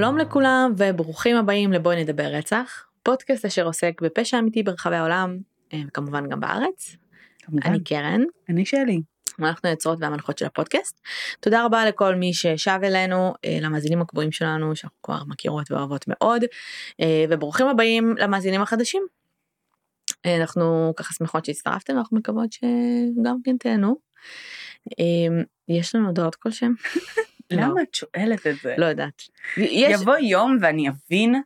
שלום לכולם וברוכים הבאים לבואי נדבר רצח, פודקאסט אשר עוסק בפשע אמיתי ברחבי העולם, אה, וכמובן גם בארץ. כמובן. אני קרן, אני שלי. ואנחנו היוצרות והמנחות של הפודקאסט. תודה רבה לכל מי ששב אלינו, אה, למאזינים הקבועים שלנו, שאנחנו כבר מכירות ואוהבות מאוד, אה, וברוכים הבאים למאזינים החדשים. אנחנו ככה שמחות שהצטרפתם, אנחנו מקוות שגם כן תהנו. יש לנו הודעות כלשהם? לא. למה את שואלת את זה? לא יודעת. יש, יבוא יום ואני אבין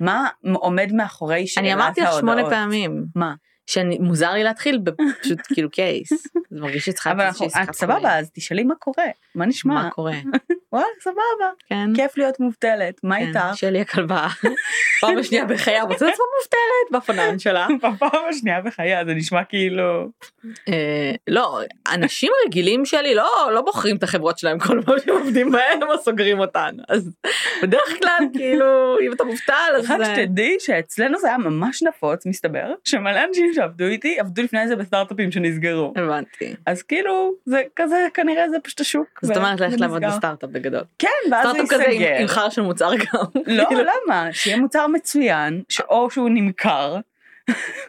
מה עומד מאחורי שאלת אני ההודעות. אמרתי לך שמונה פעמים. מה? שמוזר לי להתחיל בפשוט כאילו קייס. זה מרגיש שצריכה אבל אנחנו, את סבבה. אז תשאלי מה קורה. מה נשמע? מה קורה? וואלה, סבבה. כן. כיף להיות מובטלת. מה כן, איתך? שלי הכלבה. פעם השנייה בחייה מוצאת עצמה מובטלת בפנן שלה. בפעם השנייה בחייה זה נשמע כאילו... אה, לא, אנשים רגילים שלי לא לא בוחרים את החברות שלהם כל פעם שהם עובדים בהם או סוגרים אותן. אז בדרך כלל כאילו אם אתה מובטל אז רק שתדעי שאצלנו זה היה ממש נפוץ מסתבר שמלא אנשים שעבדו איתי עבדו לפני זה בסטארט-אפים שנסגרו הבנתי. אז כאילו זה כזה כנראה זה פשוט השוק. זאת אומרת ללכת לעבוד. בסטארט-אפ בגדול. כן ואז זה סטארט-אפ כזה עם- ייסגר. חר של מוצר גם. לא כאילו, למה שיהיה מוצר מצוין שאו שהוא נמכר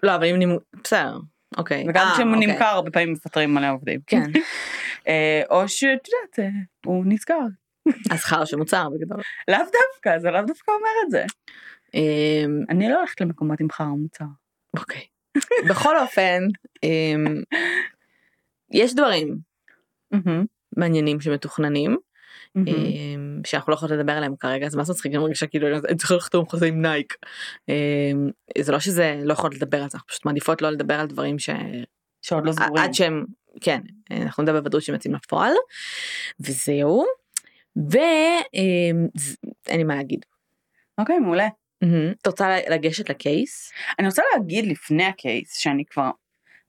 לא אבל אם נימו... בסדר. אוקיי. וגם אה, כשהוא אוקיי. נמכר הרבה פעמים מפטרים מלא עובדים כן. אה, או שאת יודעת אה, הוא נסגר אז חר של מוצר בגדול. לאו דווקא זה לאו דווקא אומר את זה אמ, אני לא הולכת למקומות עם חרא מוצר. אוקיי. בכל אופן, אמ, יש דברים מעניינים שמתוכננים, אמ, שאנחנו לא יכולות לדבר עליהם כרגע, אז מה זה מצחיק, אני מרגישה כאילו אני צריכה לחתום חוזה עם נייק. אמ, זה לא שזה לא יכולות לדבר על זה, אנחנו פשוט מעדיפות לא לדבר על דברים ש... שעוד לא סגורים. עד שהם, כן, אנחנו נדבר בוודאות שהם יוצאים לפועל, וזהו. ואין לי מה להגיד. אוקיי מעולה. מהמם. את רוצה לגשת ל case? אני רוצה להגיד לפני ה case שאני כבר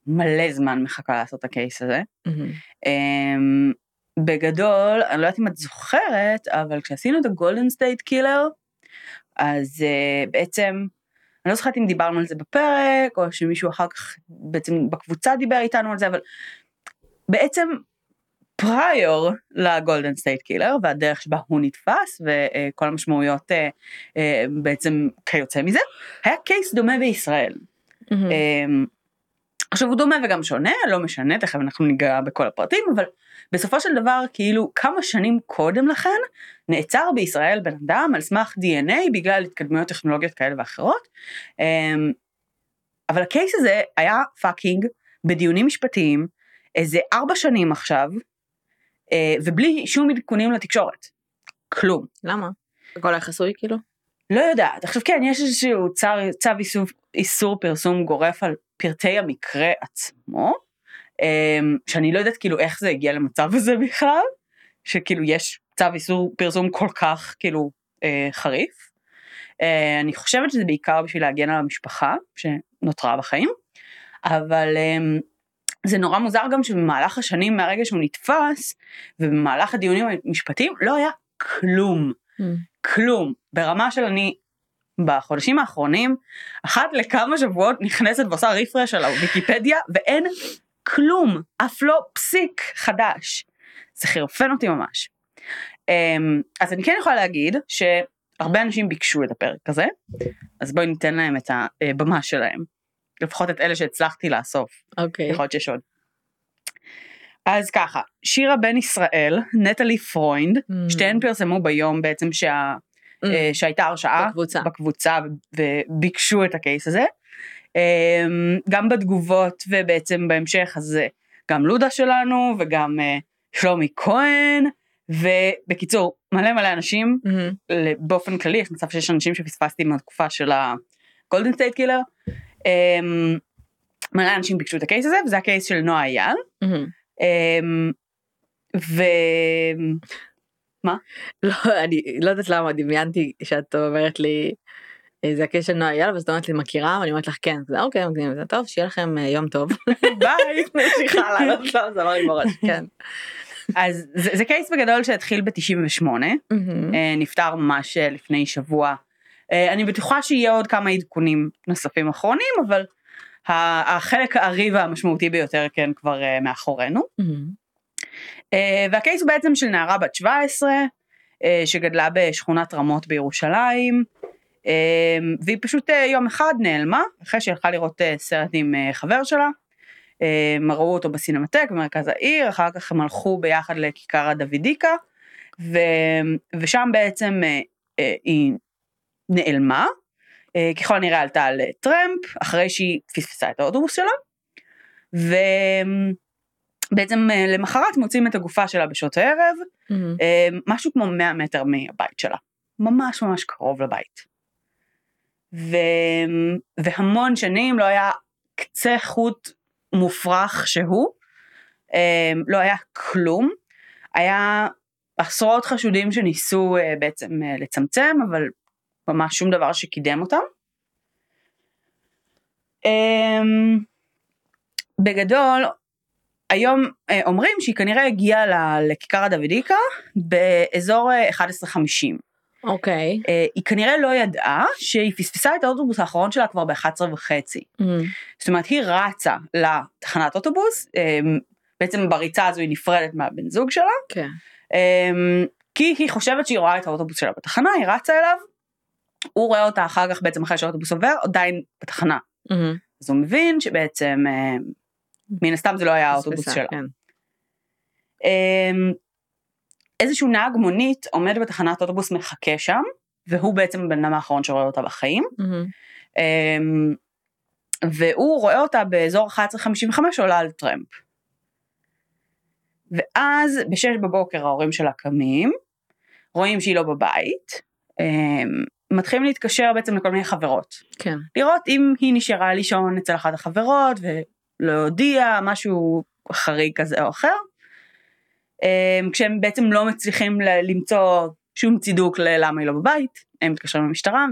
מלא זמן מחכה לעשות את ה case הזה. מהמם. אמ, בגדול, אני לא יודעת אם את זוכרת, אבל כשעשינו את ה Golden State Killer, אז אה, בעצם, אני לא זוכרת אם דיברנו על זה בפרק, או שמישהו אחר כך בעצם בקבוצה דיבר איתנו על זה, אבל בעצם prior ל Golden State Killer, והדרך שבה הוא נתפס, וכל המשמעויות אה, אה, בעצם כיוצא מזה, היה case דומה בישראל. אמ, עכשיו הוא דומה וגם שונה, לא משנה, תכף אנחנו ניגע בכל הפרטים, אבל בסופו של דבר, כאילו כמה שנים קודם לכן, נעצר בישראל בן אדם על סמך DNA בגלל התקדמויות טכנולוגיות כאלה ואחרות. אמ, אבל ה case הזה היה fucking בדיונים משפטיים איזה ארבע שנים עכשיו, אה, ובלי שום עדכונים לתקשורת. כלום. למה? הכל היה חסוי כאילו? לא יודעת. עכשיו כן, יש איזשהו צו, צו איסור, איסור פרסום גורף על פרטי המקרה עצמו, אמ, שאני לא יודעת כאילו איך זה הגיע למצב הזה בכלל, שכאילו יש צו איסור פרסום כל כך כאילו אה, חריף. אה, אני חושבת שזה בעיקר בשביל להגן על המשפחה שנותרה בחיים, אבל אה, זה נורא מוזר גם שבמהלך השנים מהרגע שהוא נתפס, ובמהלך הדיונים המשפטיים לא היה כלום. כלום, ברמה של אני בחודשים האחרונים, אחת לכמה שבועות נכנסת ועושה רפרש על הוויקיפדיה ואין כלום, אף לא פסיק חדש. זה חירפן אותי ממש. אמ, אז אני כן יכולה להגיד שהרבה אנשים ביקשו את הפרק הזה, אז בואי ניתן להם את הבמה שלהם. לפחות את אלה שהצלחתי לאסוף, אוקיי. יכול להיות שיש עוד. אז ככה, שירה בן ישראל, נטלי פרוינד, אממ. שתיהן פרסמו ביום בעצם שה, אממ. אה, שהייתה הרשעה בקבוצה. בקבוצה וביקשו את ה case הזה. אמ, גם בתגובות ובעצם בהמשך אז אה, גם לודה שלנו וגם אה, שלומי כהן ובקיצור מלא מלא אנשים. ל- באופן כללי יש מצב שיש אנשים שפספסתי מהתקופה של ה Golden State Killer. אמ, מלא אנשים ביקשו את ה case הזה וזה ה case של נועה אייל. אמ, ו... לא, אני לא יודעת למה דמיינתי שאת אומרת לי אה, זה הקשר נועה אייל ואז את אומרת לי מכירה ואני אומרת לך כן זה אוקיי מגניב זה טוב שיהיה לכם אה, יום טוב. ביי. סליחה הלאה, לא, זה אמר לי בראש כן. אז זה, זה קייס בגדול שהתחיל ב-98, מהמם. אה, נפטר ממש לפני שבוע. אה, אני בטוחה שיהיה עוד כמה עדכונים נוספים אחרונים, אבל החלק הארי והמשמעותי ביותר כן כבר אה, מאחורינו. מהמם. אה, והקייס הוא בעצם של נערה בת 17, אה, שגדלה בשכונת רמות בירושלים, והיא פשוט יום אחד נעלמה, אחרי שהיא הלכה לראות סרט עם חבר שלה. הם ראו אותו בסינמטק במרכז העיר, אחר כך הם הלכו ביחד לכיכר הדוידיקה, ו, ושם בעצם היא נעלמה, אה, ככל הנראה עלתה על אה, טרמפ, אחרי שהיא פספסה את האוטובוס שלה, ובעצם אה, למחרת מוצאים את הגופה שלה בשעות הערב. אה, משהו כמו 100 מטר מהבית שלה, ממש ממש קרוב לבית. ו... והמון שנים לא היה קצה חוט מופרך שהוא, לא היה כלום, היה עשרות חשודים שניסו בעצם לצמצם, אבל ממש שום דבר שקידם אותם. אמ, בגדול, היום אה, אומרים שהיא כנראה הגיעה לכיכר הדוידיקה באזור אה, 11:50. אוקיי. אה, היא כנראה לא ידעה שהיא פספסה את האוטובוס האחרון שלה כבר ב-11 וחצי. מהמם. זאת אומרת, היא רצה לתחנת אוטובוס, אה, בעצם בריצה הזו היא נפרדת מהבן זוג שלה, כן. אה, כי היא חושבת שהיא רואה את האוטובוס שלה בתחנה, היא רצה אליו, הוא רואה אותה אחר כך בעצם אחרי שהאוטובוס עובר, עדיין בתחנה. מהמם. אז הוא מבין שבעצם, אה, מן הסתם זה לא היה האוטובוס שלה. כן. אמ, איזשהו נהג מונית עומד בתחנת אוטובוס מחכה שם, והוא בעצם הבן אדם האחרון שרואה אותה בחיים. אמ, והוא רואה אותה באזור 11:55 עולה על טרמפ. ואז בשש בבוקר ההורים שלה קמים, רואים שהיא לא בבית, אמ, מתחילים להתקשר בעצם לכל מיני חברות. כן. לראות אם היא נשארה לישון אצל אחת החברות ולא הודיעה משהו חריג כזה או אחר. אמ, כשהם בעצם לא מצליחים למצוא שום צידוק ללמה היא לא בבית, הם מתקשרים למשטרה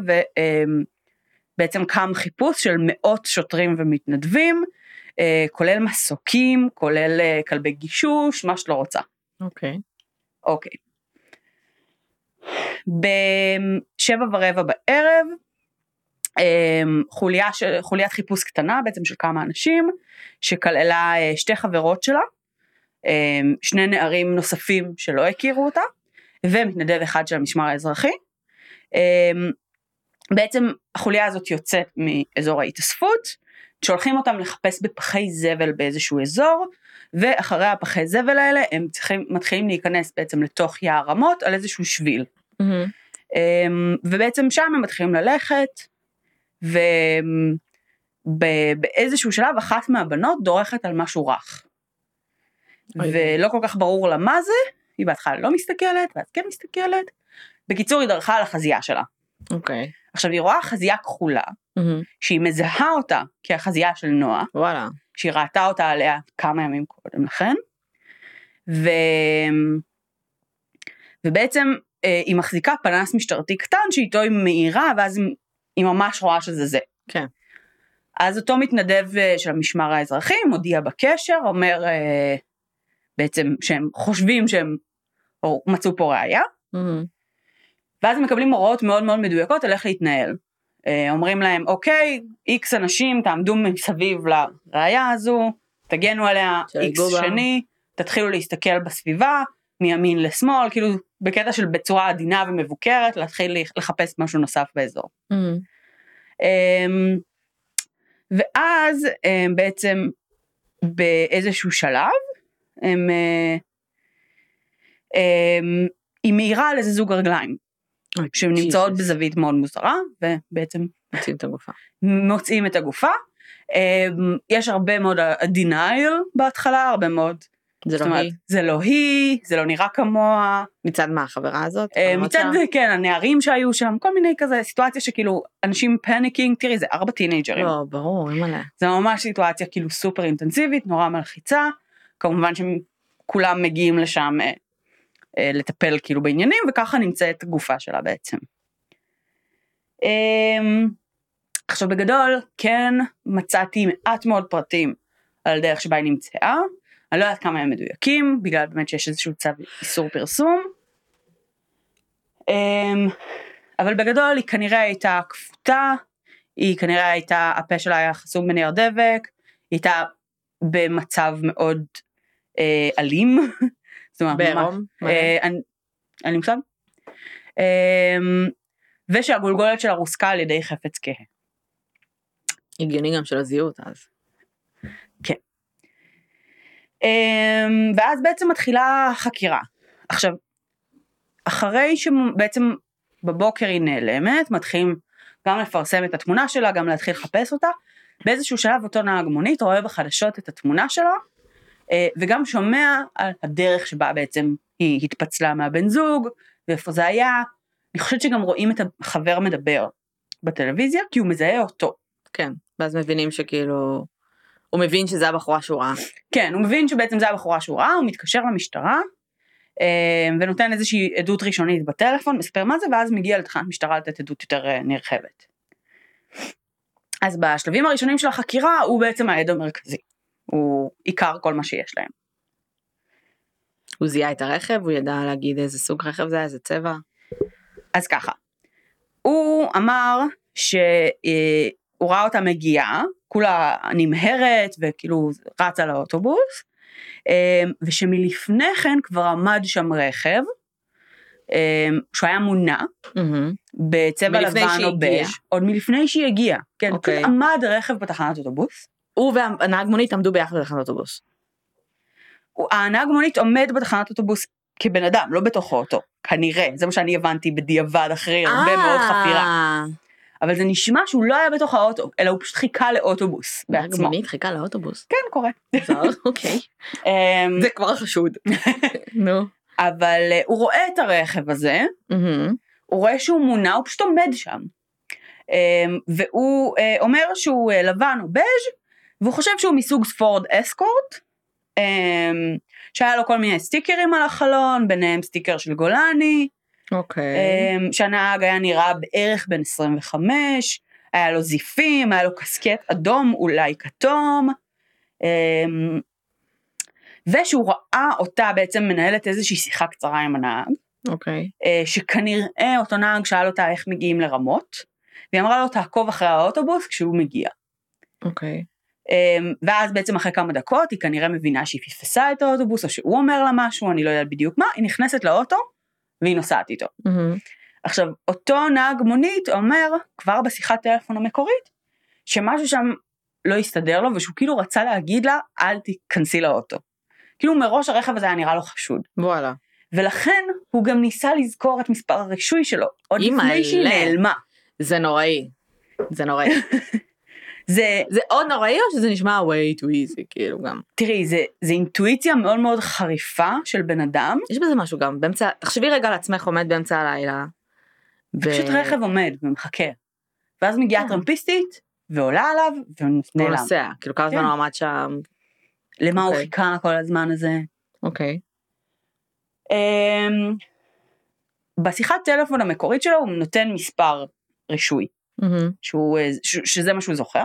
ובעצם קם חיפוש של מאות שוטרים ומתנדבים, אה, כולל מסוקים, כולל אה, כלבי גישוש, מה שאת לא רוצה. אוקיי. אוקיי. בשבע ורבע בערב, אמ, חוליה של, חוליית חיפוש קטנה בעצם של כמה אנשים, שכללה אה, שתי חברות שלה, אמ, שני נערים נוספים שלא הכירו אותה, ומתנדב אחד של המשמר האזרחי. אמ, בעצם החוליה הזאת יוצאת מאזור ההתאספות, שולחים אותם לחפש בפחי זבל באיזשהו אזור, ואחרי הפחי זבל האלה הם צריכים, מתחילים להיכנס בעצם לתוך יער רמות על איזשהו שביל. אמ, ובעצם שם הם מתחילים ללכת, ובאיזשהו שלב אחת מהבנות דורכת על משהו רך. ולא כל כך ברור לה מה זה, היא בהתחלה לא מסתכלת, ואז כן מסתכלת. בקיצור, היא דרכה על החזייה שלה. אוקיי. עכשיו, היא רואה חזייה כחולה, מהמם. שהיא מזהה אותה כהחזייה של נועה, וואלה. שהיא ראתה אותה עליה כמה ימים קודם לכן, ו... ובעצם אה, היא מחזיקה פנס משטרתי קטן שאיתו היא מאירה ואז היא, היא ממש רואה שזה זה. כן. אז אותו מתנדב אה, של המשמר האזרחי מודיע בקשר, אומר אה, בעצם שהם חושבים שהם או, מצאו פה ראייה, מהמם. ואז הם מקבלים הוראות מאוד מאוד מדויקות על איך להתנהל. אה, אומרים להם, אוקיי, איקס אנשים תעמדו מסביב לראייה הזו, תגנו עליה, איקס ייגעו בה." שני, תתחילו להסתכל בסביבה, מימין לשמאל, כאילו בקטע של בצורה עדינה ומבוקרת, להתחיל לחפש משהו נוסף באזור. אמ, ואז הם בעצם באיזשהו שלב, הם, אה, אמ, היא מאירה על איזה זוג רגליים, שנמצאות ג'יזוס. בזווית מאוד מוזרה, ובעצם מוצאים את הגופה. מוצאים את הגופה. אמ, יש הרבה מאוד denial בהתחלה, הרבה מאוד, זה לא אומרת, היא. זה לא היא, זה לא נראה כמוה, מצד מה החברה הזאת? החברות מצד? זה כן הנערים שהיו שם כל מיני כזה סיטואציה שכאילו אנשים פניקינג תראי זה ארבע טינג'רים לא, ברור, אימא'לה. זה ממש סיטואציה כאילו סופר אינטנסיבית נורא מלחיצה כמובן שכולם מגיעים לשם אה, לטפל כאילו בעניינים וככה נמצאת הגופה שלה בעצם. אה, עכשיו בגדול כן מצאתי מעט מאוד פרטים על הדרך שבה היא נמצאה אני לא יודעת כמה הם מדויקים בגלל באמת שיש איזשהו צו איסור פרסום. אמ, אבל בגדול היא כנראה הייתה כפותה, היא כנראה הייתה, הפה שלה היה חסום בנייר דבק, היא הייתה במצב מאוד אה, אלים. זאת אומרת, בעירום? אה, אין לי מושג. ושהגולגולת שלה רוסקה על ידי חפץ כהה. הגיוני גם שלא זיהו אותה אז. אמ, ואז בעצם מתחילה חקירה. עכשיו, אחרי שבעצם בבוקר היא נעלמת, מתחילים גם לפרסם את התמונה שלה, גם להתחיל לחפש אותה. באיזשהו שלב אותו נהג מונית רואה בחדשות את התמונה שלו, אה, וגם שומע על הדרך שבה בעצם היא התפצלה מהבן זוג, ואיפה זה היה. אני חושבת שגם רואים את החבר מדבר בטלוויזיה, כי הוא מזהה אותו. כן, ואז מבינים שכאילו, הוא מבין שזה הבחורה שהוא ראה. כן, הוא מבין שבעצם זה הבחורה שהוא ראה, הוא מתקשר למשטרה, אה, ונותן איזושהי עדות ראשונית בטלפון, מספר מה זה, ואז מגיע לתחנת משטרה לתת עדות יותר אה, נרחבת. אז בשלבים הראשונים של החקירה הוא בעצם העד המרכזי. הוא עיקר כל מה שיש להם. הוא זיהה את הרכב, הוא ידע להגיד איזה סוג רכב זה היה, איזה צבע. אז ככה, הוא אמר שהוא ראה אותה מגיעה, כולה נמהרת וכאילו רצה לאוטובוס, אה, ושמלפני כן כבר עמד שם רכב, אה, שהוא היה מונע, בצבע מלפני לבן או. בז', עוד מלפני שהיא הגיעה. כן, אוקיי. פשוט עמד רכב בתחנת אוטובוס. הוא והנהג מונית עמדו ביחד בתחנת אוטובוס. הנהג מונית עומד בתחנת אוטובוס כבן אדם, לא בתוך האוטו. כנראה, זה מה שאני הבנתי בדיעבד אחרי הרבה מאוד חפירה. אה, אבל זה נשמע שהוא לא היה בתוך האוטו, אלא הוא פשוט חיכה לאוטובוס נהג בעצמו. מונית חיכה לאוטובוס. כן, קורה. אוקיי. אמ, זה כבר חשוד. נו. אבל אה, הוא רואה את הרכב הזה. הוא רואה שהוא מונע, הוא פשוט עומד שם. אמ, והוא אה, אומר שהוא אה, לבן או בז', והוא חושב שהוא מסוג ספורד אסקורט, אמ, שהיה לו כל מיני סטיקרים על החלון, ביניהם סטיקר של גולני, אוקיי. אמ, שהנהג היה נראה בערך בן 25, היה לו זיפים, היה לו קסקט אדום, אולי כתום, אמ, ושהוא ראה אותה בעצם מנהלת איזושהי שיחה קצרה עם הנהג, אוקיי. אה, שכנראה אותו נהג שאל אותה איך מגיעים לרמות, והיא אמרה לו תעקוב אחרי האוטובוס כשהוא מגיע. אוקיי. אמ, ואז בעצם אחרי כמה דקות היא כנראה מבינה שהיא פספסה את האוטובוס, או שהוא אומר לה משהו, אני לא יודעת בדיוק מה, היא נכנסת לאוטו והיא נוסעת איתו. מהמם. עכשיו, אותו נהג מונית אומר, כבר בשיחת טלפון המקורית, שמשהו שם לא הסתדר לו, ושהוא כאילו רצה להגיד לה, אל תיכנסי לאוטו. כאילו מראש הרכב הזה היה נראה לו חשוד. וואלה. ולכן הוא גם ניסה לזכור את מספר הרישוי שלו, עוד. לפני שהיא נעלמה. זה נוראי. זה נוראי. זה, זה עוד נוראי או שזה נשמע way too easy כאילו גם. תראי, זה, זה אינטואיציה מאוד מאוד חריפה של בן אדם, יש בזה משהו גם באמצע תחשבי רגע על עצמך עומד באמצע הלילה. ו- פשוט רכב עומד ומחכה. ואז מגיעה כן. טרמפיסטית, ועולה עליו, ונעלם. נוסע כאילו כמה זמן כן. הוא עמד שם. למה הוא אוקיי. חיכה כל הזמן הזה? אוקיי. אמ, בשיחת טלפון המקורית שלו הוא נותן מספר רישוי, מהמם. שהוא, אה, ש, שזה מה שהוא זוכר.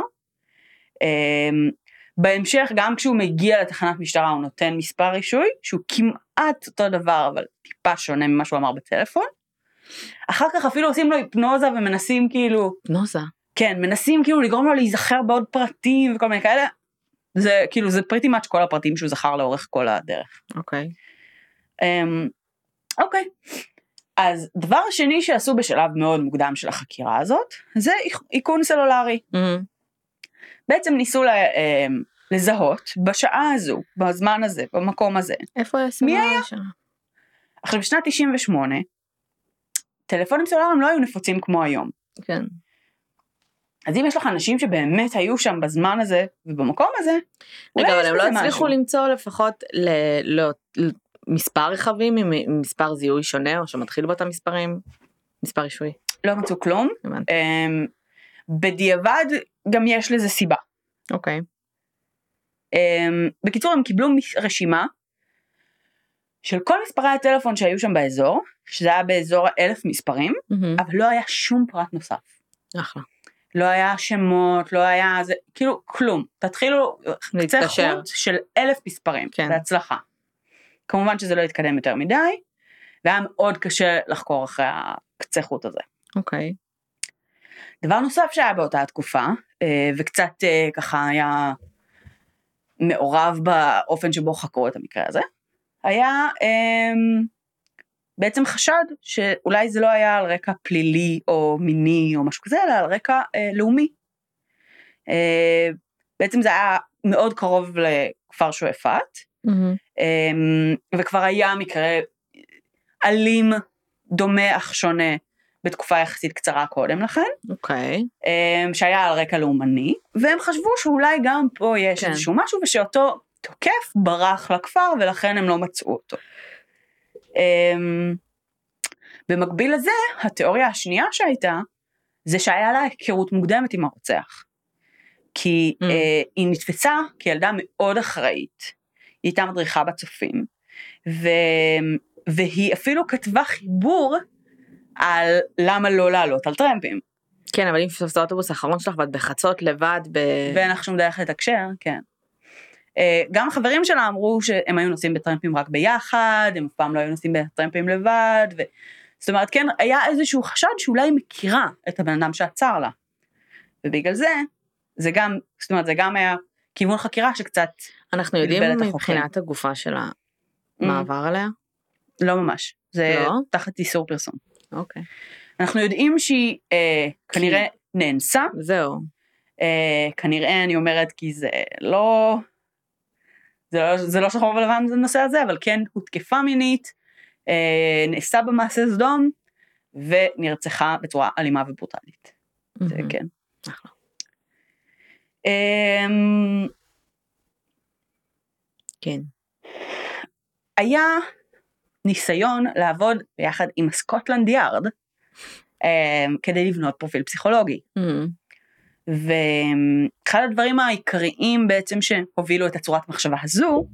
אמ, בהמשך, גם כשהוא מגיע לתחנת משטרה הוא נותן מספר רישוי, שהוא כמעט אותו דבר, אבל טיפה שונה ממה שהוא אמר בטלפון. אחר כך אפילו עושים לו היפנוזה ומנסים כאילו, נוזה. כן, מנסים כאילו לגרום לו להיזכר בעוד פרטים וכל מיני כאלה. זה כאילו, זה פריטי מאץ' כל הפרטים שהוא זכר לאורך כל הדרך. אוקיי. אמ, אוקיי. אז דבר שני שעשו בשלב מאוד מוקדם של החקירה הזאת, זה איכ- איכון סלולרי. מהמם. בעצם ניסו לה, אמ, לזהות בשעה הזו, בזמן הזה, במקום הזה. איפה היה סלולרי שם? עכשיו בשנת 98, טלפונים סלולריים לא היו נפוצים כמו היום. כן. אז אם יש לך אנשים שבאמת היו שם בזמן הזה ובמקום הזה, אולי רגע יש אבל הם לא הצליחו משהו. למצוא לפחות ל- לא- מספר רכבים עם מספר זיהוי שונה או שמתחיל באותם מספרים? מספר רישוי. לא מצאו כלום. הבנתי. אמ, בדיעבד גם יש לזה סיבה. אוקיי. אמ, בקיצור הם קיבלו רשימה של כל מספרי הטלפון שהיו שם באזור, שזה היה באזור האלף מספרים, מהמם. אבל לא היה שום פרט נוסף. אחלה. לא היה שמות, לא היה זה, כאילו כלום. תתחילו קצה. חוט של אלף מספרים, כן. בהצלחה. כמובן שזה לא התקדם יותר מדי, והיה מאוד קשה לחקור אחרי הקצה חוט הזה. אוקיי. דבר נוסף שהיה באותה התקופה, אה, וקצת אה, ככה היה מעורב באופן שבו חקרו את המקרה הזה, היה אמ, בעצם חשד שאולי זה לא היה על רקע פלילי או מיני או משהו כזה, אלא על רקע אה, לאומי. בעצם זה היה מאוד קרוב לכפר שועפאט, מהמם. אמ, וכבר היה מקרה אלים, דומה אך שונה, בתקופה יחסית קצרה קודם לכן, אוקיי. אמ, שהיה על רקע לאומני, והם חשבו שאולי גם פה יש כן. איזשהו משהו, ושאותו תוקף ברח לכפר ולכן הם לא מצאו אותו. אמ, במקביל לזה, התיאוריה השנייה שהייתה, זה שהיה לה היכרות מוקדמת עם הרוצח. כי Mm. אה, היא נתפסה כילדה מאוד אחראית, היא הייתה מדריכה בצופים, ו... והיא אפילו כתבה חיבור על למה לא לעלות על טרמפים. כן, אבל אם פספסת האוטובוס האחרון שלך ואת בחצות לבד ב... ואין לך שום דרך לתקשר, כן. אה, גם החברים שלה אמרו שהם היו נוסעים בטרמפים רק ביחד, הם אף פעם לא היו נוסעים בטרמפים לבד, ו... זאת אומרת, כן, היה איזשהו חשד שאולי היא מכירה את הבן אדם שעצר לה. ובגלל זה, זה גם, זאת אומרת, זה גם היה כיוון חקירה שקצת, אנחנו יודעים. מבחינת הגופה שלה Mm. מה עבר עליה? לא ממש, זה לא? תחת איסור פרסום. אוקיי. אנחנו יודעים שהיא אה, כנראה נאנסה, זהו. אה, כנראה אני אומרת כי זה לא, זה לא, זה לא שחור ולבן בנושא הזה, אבל כן הותקפה מינית, אה, נעשה במעשה סדום, ונרצחה בצורה אלימה וברוטלית. זה מהמם. כן. אחלה. אמ, כן. היה ניסיון לעבוד ביחד עם הסקוטלנד יארד, אמ, כדי לבנות פרופיל פסיכולוגי. מהמם. ואחד הדברים העיקריים בעצם שהובילו את הצורת מחשבה הזו,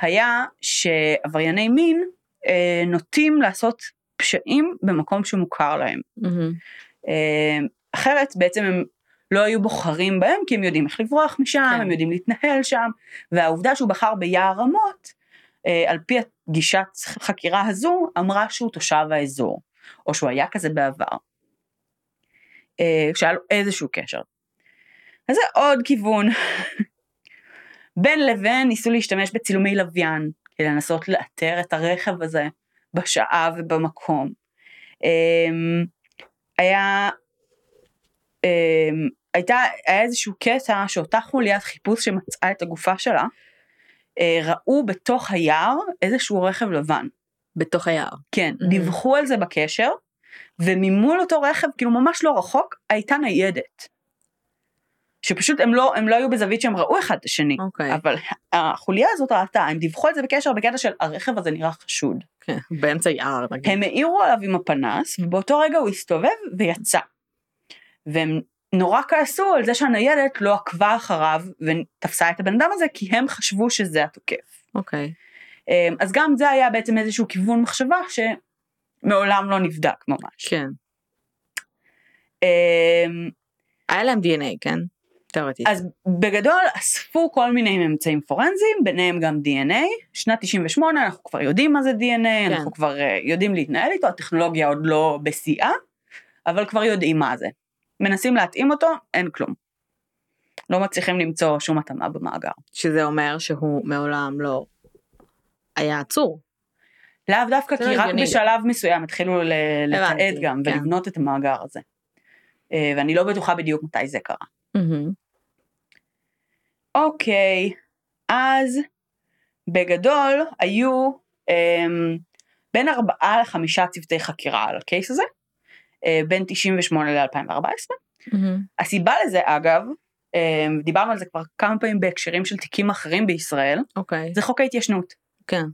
היה שעברייני מין אה, נוטים לעשות פשעים במקום שמוכר להם. מהמם. אה, אחרת בעצם הם לא היו בוחרים בהם כי הם יודעים איך לברוח משם, כן. הם יודעים להתנהל שם, והעובדה שהוא בחר ביער רמות, אה, על פי הגישת חקירה הזו, אמרה שהוא תושב האזור, או שהוא היה כזה בעבר. אה, שהיה לו איזשהו קשר. אז זה עוד כיוון. בין לבין ניסו להשתמש בצילומי לוויין, כדי לנסות לאתר את הרכב הזה בשעה ובמקום. אמ, היה, אמ, הייתה, היה איזשהו קטע שאותה חוליית חיפוש שמצאה את הגופה שלה, אה, ראו בתוך היער איזשהו רכב לבן. בתוך היער. כן, Mhm. דיווחו על זה בקשר, וממול אותו רכב, כאילו ממש לא רחוק, הייתה ניידת. שפשוט הם לא, הם לא היו בזווית שהם ראו אחד את השני, אוקיי. אבל החוליה הזאת ראתה, הם דיווחו על זה בקשר בקטע של הרכב הזה נראה חשוד. כן. באמצע יער נגיד. הם העירו עליו עם הפנס, ובאותו רגע הוא הסתובב ויצא. והם נורא כעסו על זה שהניידת לא עקבה אחריו ותפסה את הבן אדם הזה, כי הם חשבו שזה התוקף. אוקיי. אמ, אז גם זה היה בעצם איזשהו כיוון מחשבה שמעולם לא נבדק ממש. כן. אמ, היה להם DNA, כן? תאורטית. אז בגדול אספו כל מיני ממצאים פורנזיים, ביניהם גם DNA. שנת 98 אנחנו כבר יודעים מה זה DNA, כן. אנחנו כבר אה, יודעים להתנהל איתו, הטכנולוגיה עוד לא בשיאה, אבל כבר יודעים מה זה. מנסים להתאים אותו, אין כלום. לא מצליחים למצוא שום התאמה במאגר. שזה אומר שהוא מעולם לא היה עצור. לאו דווקא כי לא רק. בשלב מסוים התחילו לתעד גם כן. ולבנות את המאגר הזה. אה, ואני לא בטוחה בדיוק מתי זה קרה. מהמם. אוקיי, אז בגדול היו אמ, בין ארבעה לחמישה צוותי חקירה על הקייס הזה, בין 98 ל-2014. מהמם. הסיבה לזה אגב, אמ, דיברנו על זה כבר כמה פעמים בהקשרים של תיקים אחרים בישראל, אוקיי. זה חוק ההתיישנות. כן.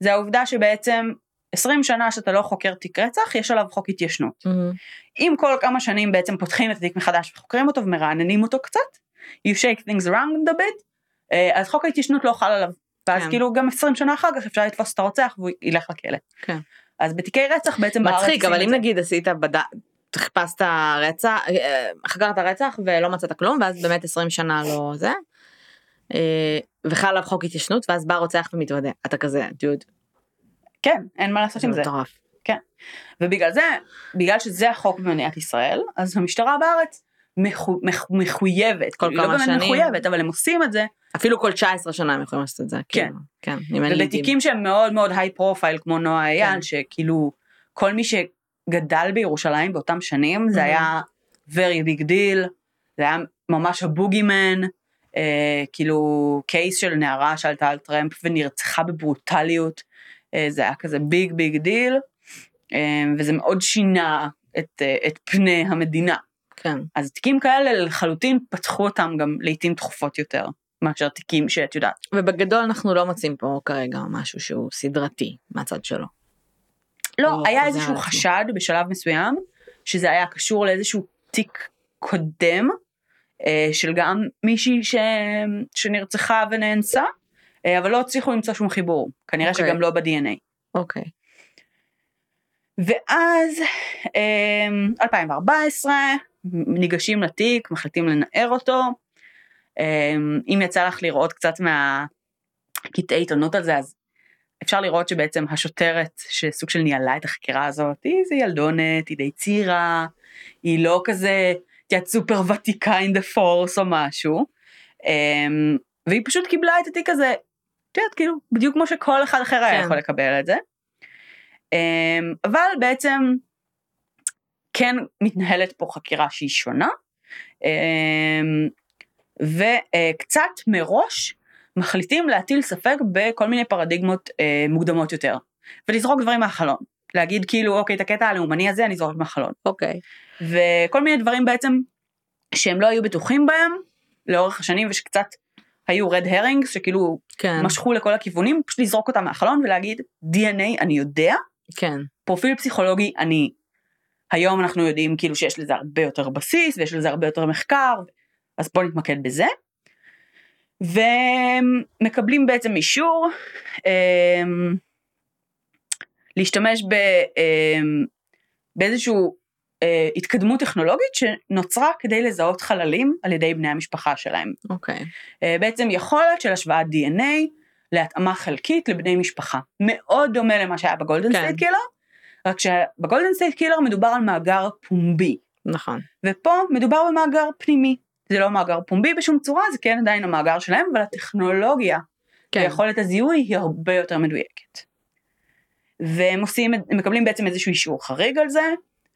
זה העובדה שבעצם 20 שנה שאתה לא חוקר תיק רצח, יש עליו חוק התיישנות. מהמם. אם כל כמה שנים בעצם פותחים את התיק מחדש וחוקרים אותו ומרעננים אותו קצת, you shake things around a bit, אה, אז חוק ההתיישנות לא חל עליו. ואז כן. כאילו גם 20 שנה אחר כך אפשר לתפוס את הרוצח והוא ילך לכלא. כן. אז בתיקי רצח בעצם בארץ מצחיק, אבל אם זה. נגיד עשית בד... חיפשת רצח, אה, חקרת רצח ולא מצאת כלום, ואז באמת 20 שנה לא זה, אה, וחל עליו חוק התיישנות, ואז בא רוצח ומתוודה, אתה כזה, דוד, כן, אין מה לעשות זה עם זה. מטורף. ובגלל זה, בגלל שזה החוק במדינת ישראל, אז המשטרה בארץ מחו, מח, מחויבת. כל כאילו, כמה לא באמת שנים. מחויבת, אבל הם עושים את זה. אפילו כל 19 שנה הם יכולים לעשות את זה. כן. כאילו. כן. ובתיקים שהם מאוד מאוד היי פרופייל, כמו נועה אייל, כן. שכאילו, כל מי שגדל בירושלים באותם שנים, זה Mhm. היה very big deal, זה היה ממש ה boogeyman, אה, כאילו case של נערה שעלתה על טרמפ ונרצחה בברוטליות, אה, זה היה כזה big big deal, אה, וזה מאוד שינה את, אה, את פני המדינה. כן. אז תיקים כאלה לחלוטין פתחו אותם גם לעיתים תכופות יותר, מאשר תיקים שאת יודעת. ובגדול אנחנו לא מוצאים פה כרגע משהו שהוא סדרתי מהצד שלו. לא, היה איזשהו. חשד בשלב מסוים, שזה היה קשור לאיזשהו תיק קודם, אה, של גם מישהי ש... שנרצחה ונאנסה, אה, אבל לא הצליחו למצוא שום חיבור, כנראה אוקיי. שגם לא ב-DNA. אוקיי. ואז אה, 2014, ניגשים לתיק, מחליטים לנער אותו. אה, אם יצא לך לראות קצת מהקטעי עיתונות על זה, אז אפשר לראות שבעצם השוטרת שסוג של ניהלה את החקירה הזאת, היא איזה ילדונת, היא די צעירה, היא לא כזה, את יודעת, סופר ותיקה in the force או משהו, אמ, והיא פשוט קיבלה את התיק הזה, את יודעת, כאילו, בדיוק כמו שכל אחד אחר היה כן. יכול לקבל את זה. אמ, אבל בעצם כן מתנהלת פה חקירה שהיא שונה, אמ, וקצת מראש מחליטים להטיל ספק בכל מיני פרדיגמות אה, מוקדמות יותר, ולזרוק דברים מהחלון. להגיד כאילו, אוקיי, את הקטע הלאומני הזה אני זורק מהחלון. אוקיי. וכל מיני דברים בעצם שהם לא היו בטוחים בהם לאורך השנים ושקצת היו רד הרינגס שכאילו כן. משכו לכל הכיוונים, פשוט לזרוק אותם מהחלון ולהגיד DNA אני יודע, כן. פרופיל פסיכולוגי אני, היום אנחנו יודעים כאילו שיש לזה הרבה יותר בסיס ויש לזה הרבה יותר מחקר, אז בוא נתמקד בזה. ומקבלים בעצם אישור אמ, להשתמש ב, אמ, באיזשהו אה, התקדמות טכנולוגית שנוצרה כדי לזהות חללים על ידי בני המשפחה שלהם. אוקיי. אה, בעצם יכולת של השוואת DNA להתאמה חלקית לבני משפחה. מאוד דומה למה שהיה ב Golden כן. State Killer, רק שב Golden State Killer מדובר על מאגר פומבי, נכון. ופה מדובר במאגר פנימי. זה לא מאגר פומבי בשום צורה, זה כן עדיין המאגר שלהם, אבל הטכנולוגיה כן. ויכולת הזיהוי היא הרבה יותר מדויקת. והם עושים, הם מקבלים בעצם איזשהו אישור חריג על זה,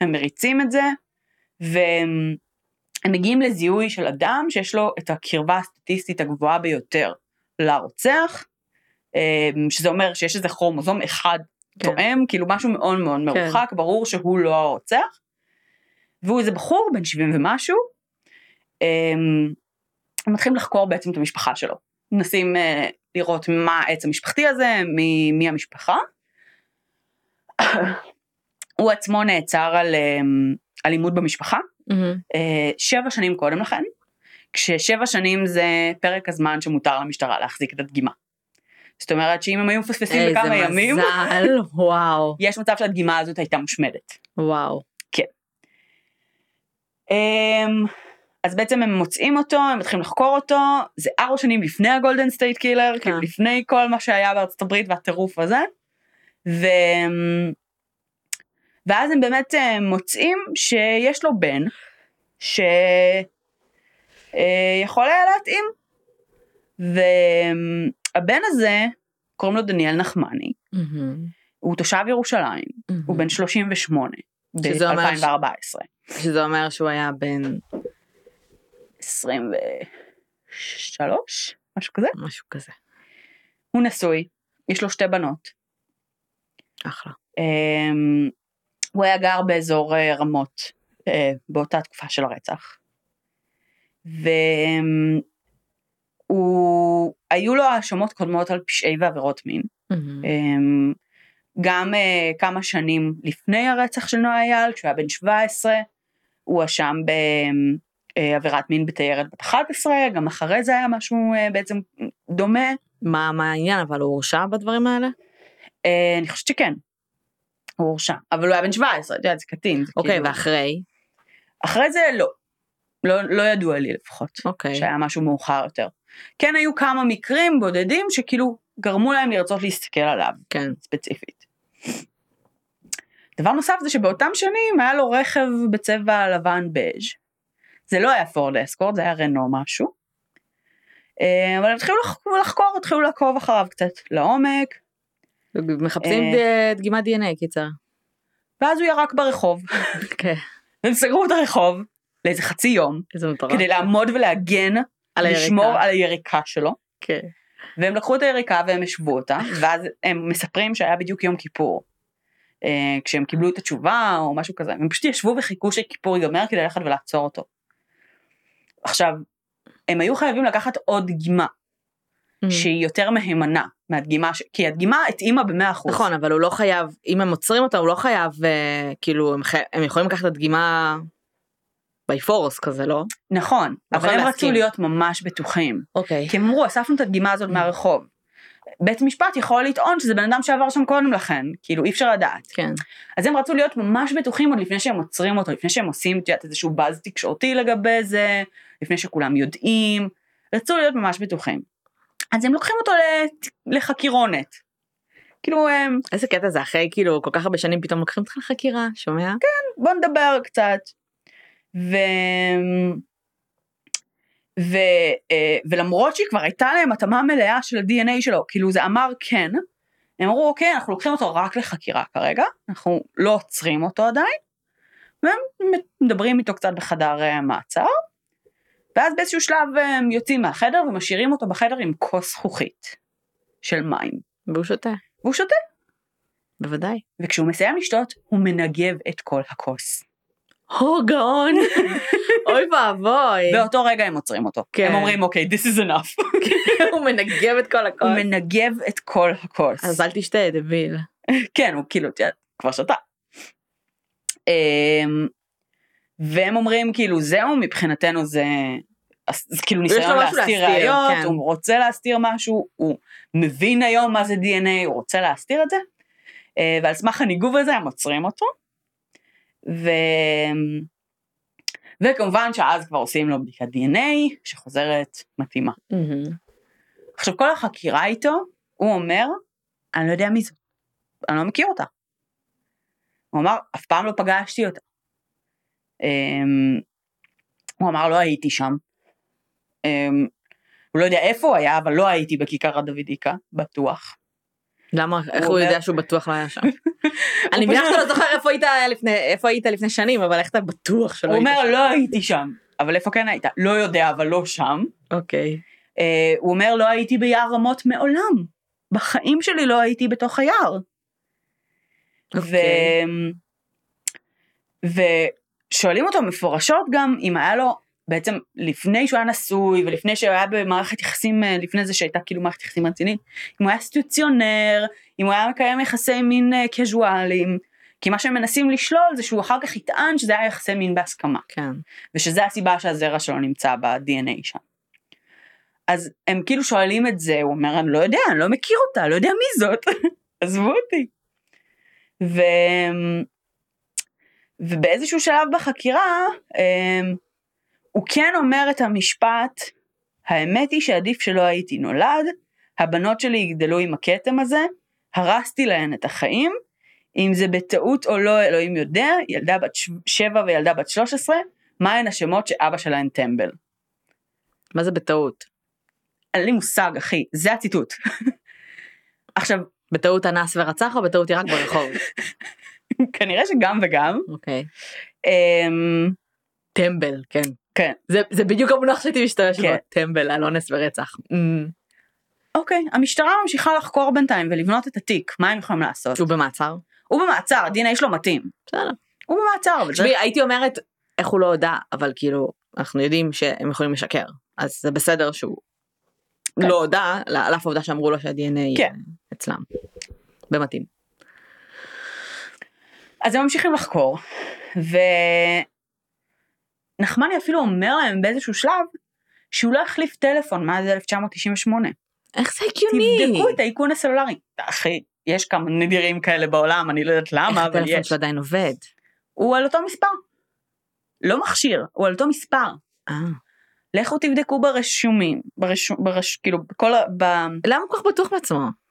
הם מריצים את זה, והם הם מגיעים לזיהוי של אדם שיש לו את הקרבה הסטטיסטית הגבוהה ביותר לרוצח, אמ, שזה אומר שיש איזה כרומוזום אחד כן. תואם, כאילו משהו מאוד מאוד מרוחק, ברור שהוא לא הרוצח, והוא איזה בחור בן 70 ומשהו, אמ, הם מתחילים לחקור בעצם את המשפחה שלו. מנסים אה, לראות מה העץ המשפחתי הזה, מי, מי המשפחה. הוא עצמו נעצר על אמ, אלימות במשפחה. אה, שבע שנים קודם לכן, כששבע שנים זה פרק הזמן שמותר למשטרה להחזיק את הדגימה. זאת אומרת שאם הם היו מפספסים בכמה איזה ימים, מזל. וואו. יש מצב שהדגימה הזאת הייתה מושמדת. וואו. אמ, אז בעצם הם מוצאים אותו, הם מתחילים לחקור אותו, זה ארבע שנים לפני ה Golden State Killer, כן. כאילו לפני כל מה שהיה בארצות הברית והטירוף הזה. ו... ואז הם באמת אה, מוצאים שיש לו בן, שיכול היה להתאים. והבן הזה, קוראים לו דניאל נחמני, מהמם. הוא תושב ירושלים, הוא מהמם. בן 38, שזה אומר ש- ב-2014. שזה אומר שהוא היה בן 23, משהו כזה. משהו כזה. הוא נשוי, יש לו שתי בנות. אחלה. אמ, הוא היה גר באזור אה, רמות אה, באותה תקופה של הרצח. והוא, היו לו האשמות קודמות על פשעי ועבירות מין. אמ, גם אה, כמה שנים לפני הרצח של נועה אייל, כשהוא היה בן 17, הוא הואשם בעבירת מין בתיירת בת 11, גם אחרי זה היה משהו אה, בעצם דומה. מה מה העניין אבל הוא הורשע בדברים האלה? אה, אני חושבת שכן. הוא הורשע, אבל הוא היה בן 17, את יודעת, זה קטין. אוקיי כאילו- ואחרי? אחרי זה לא. לא, לא ידוע לי לפחות, אוקיי. שהיה משהו מאוחר יותר. כן היו כמה מקרים בודדים שכאילו גרמו להם לרצות להסתכל עליו כן. ספציפית. דבר נוסף זה שבאותם שנים היה לו רכב בצבע לבן בז'. זה לא היה פורד אסקורד, זה היה רנו משהו. אה, אבל הם התחילו לחקור, לחקור, התחילו לעקוב אחריו קצת לעומק, מחפשים אה. דגימת DNA קיצר. ואז הוא ירק ברחוב. כן. הם סגרו את הרחוב לאיזה חצי יום, איזה מטורף. כדי לעמוד ולהגן, על היריקה. לשמור על היריקה שלו. כן. והם לקחו את היריקה והם השוו אותה, ואז הם מספרים שהיה בדיוק יום כיפור. אה, כשהם קיבלו את התשובה או משהו כזה, הם פשוט ישבו וחיכו שכיפור ייגמר כדי ללכת ולעצור אותו. עכשיו, הם היו חייבים לקחת עוד דגימה Mm. שהיא יותר מהימנה מהדגימה, ש... כי הדגימה התאימה במאה אחוז. נכון אבל הוא לא חייב אם הם עוצרים אותו הוא לא חייב אה, כאילו הם, חי... הם יכולים לקחת את הדגימה. By force כזה לא? נכון, אבל הם. רצו להיות ממש בטוחים. אוקיי. כי הם אמרו, אספנו את הדגימה הזאת מהרחוב. בית משפט יכול לטעון שזה בן אדם שעבר שם קודם לכן, כאילו אי אפשר לדעת. כן. אז הם רצו להיות ממש בטוחים עוד לפני שהם עוצרים אותו, לפני שהם עושים את יודעת, איזשהו באז תקשורתי לגבי זה, לפני שכולם יודעים, רצו להיות ממש בטוחים. אז הם לוקחים אותו לחקירונת. כאילו, הם, איזה קטע זה אחרי כאילו כל כך הרבה שנים פתאום לוקחים אותך לחקירה שומע? בוא נדבר קצת. ו... ו... אה, ולמרות שהיא כבר הייתה להם התאמה מלאה של ה-DNA שלו, כאילו זה אמר כן, הם אמרו אוקיי אנחנו לוקחים אותו רק לחקירה כרגע, אנחנו לא עוצרים אותו עדיין, והם מדברים איתו קצת בחדר אה, מעצר, ואז באיזשהו שלב אה, הם יוצאים מהחדר ומשאירים אותו בחדר עם כוס זכוכית של מים, והוא שותה. והוא שותה, בוודאי. וכשהוא מסיים לשתות הוא מנגב את כל הכוס. הו גאון. אוי ואבוי. באותו רגע הם עוצרים אותו. כן. הם אומרים אוקיי, this is enough. הוא מנגב את כל הכל. הוא מנגב את כל הכוס. אז אל תשתה דביל. כן, הוא כאילו, כבר שתה. אמ, והם אומרים כאילו זהו מבחינתנו זה, אז- כאילו ניסיון להסתיר, ראיות, כן. הוא רוצה להסתיר משהו, הוא מבין היום מה זה DNA, הוא רוצה להסתיר את זה, אה, ועל סמך הניגוב הזה הם עוצרים אותו. ו... וכמובן שאז כבר עושים לו בדיקת DNA שחוזרת מתאימה. עכשיו כל החקירה איתו, הוא אומר, אני לא יודע מי זאת, אני לא מכיר אותה. הוא אמר, אף פעם לא פגשתי אותה. אמ, הוא אמר, לא הייתי שם. אמ, הוא לא יודע איפה הוא היה, אבל לא הייתי בכיכר הדוידיקה, בטוח. למה איך הוא הוא יודע אומר- שהוא בטוח לא היה שם? אני מבינה שאתה לא זוכר איפה היית לפני שנים אבל איך אתה בטוח שלא הוא היית אומר, שם? לא הייתי שם. אבל איפה כן היית? לא יודע, אבל לא שם. אוקיי. אה, הוא אומר, לא הייתי ביער רמות מעולם. בחיים שלי לא הייתי בתוך היער. ו... אוקיי. ושואלים אותו מפורשות גם אם היה לו בעצם לפני שהוא היה נשוי ולפני שהוא היה במערכת יחסים אה, לפני זה שהייתה כאילו מערכת יחסים רצינית אם הוא היה סטיוציונר אם הוא היה מקיים יחסי מין אה, קזואליים כי מה שהם מנסים לשלול זה שהוא אחר כך יטען שזה היה יחסי מין בהסכמה כן. ושזה הסיבה שהזרע שלו נמצא ב-DNA שם. אז הם כאילו שואלים את זה, הוא אומר, אני לא יודע, אני לא מכיר אותה, לא יודע מי זאת, עזבו אותי. ו... ובאיזשהו שלב בחקירה, אמ, הוא כן אומר את המשפט, האמת היא שעדיף שלא הייתי נולד, הבנות שלי יגדלו עם הכתם הזה, הרסתי להן את החיים, אם זה בטעות או לא, אלוהים יודע, ילדה בת שבע וילדה בת 13, מהן השמות שאבא שלהן טמבל. מה זה בטעות? אין לי מושג, אחי, זה הציטוט. עכשיו, בטעות אנס ורצח או בטעות ירק ברחוב? כנראה שגם וגם. אוקיי. אמ, טמבל כן. כן. זה זה בדיוק המונח שהייתי משתמש בו. כן. טמבל על אונס ורצח. אמ, אוקיי, המשטרה ממשיכה לחקור בינתיים ולבנות את התיק, מה הם יכולים לעשות? שהוא במעצר? הוא במעצר, ה-DNA שלו מתאים. בסדר. הוא במעצר, אבל זה... תשמעי הייתי אומרת איך הוא לא הודה אבל כאילו אנחנו יודעים שהם יכולים לשקר אז זה בסדר שהוא כן. לא הודה על אף העובדה שאמרו לו שה-DNA כן. אצלם. במתאים. אז הם ממשיכים לחקור, ונחמני אפילו אומר להם באיזשהו שלב שהוא לא החליף טלפון מאז 1998. איך זה הגיוני? תבדקו את האיכון הסלולרי. אחי, יש כמה נדירים כאלה בעולם, אני לא יודעת איך למה, אבל הטלפון יש. שלו עדיין עובד? הוא על אותו מספר. לא מכשיר, הוא על אותו מספר. אה. לכו תבדקו ברשומים, ברשום, ברש, כאילו, בכל ה... ב... למה הוא כל כך בטוח בעצמו?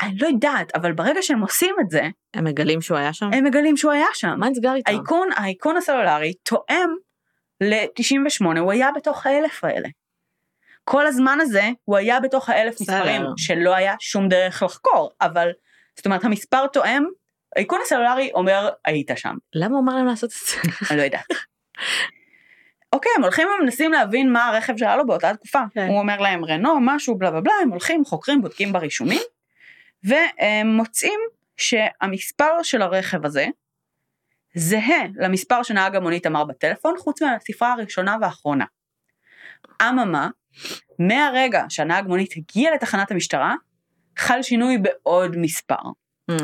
אני לא יודעת, אבל ברגע שהם עושים את זה, הם מגלים שהוא היה שם? הם מגלים שהוא היה שם. מה נסגר איתו? האיכון, האיכון הסלולרי תואם ל-98 הוא היה בתוך האלף האלה. כל הזמן הזה הוא היה בתוך האלף בסדר. מספרים שלא היה שום דרך לחקור, אבל זאת אומרת המספר תואם, האיכון הסלולרי אומר היית שם, למה הוא אמר להם לעשות את זה? אני לא יודעת. אוקיי, הם הולכים ומנסים להבין מה הרכב שהיה לו באותה תקופה. כן. הוא אומר להם רנו, משהו, בלה בלה בלה, הם הולכים, חוקרים, בודקים ברישומים, והם מוצאים שהמספר של הרכב הזה זהה למספר שנהג המונית אמר בטלפון, חוץ מהספרה הראשונה והאחרונה. אממה, מהרגע שהנהג מונית הגיע לתחנת המשטרה, חל שינוי בעוד מספר. אה,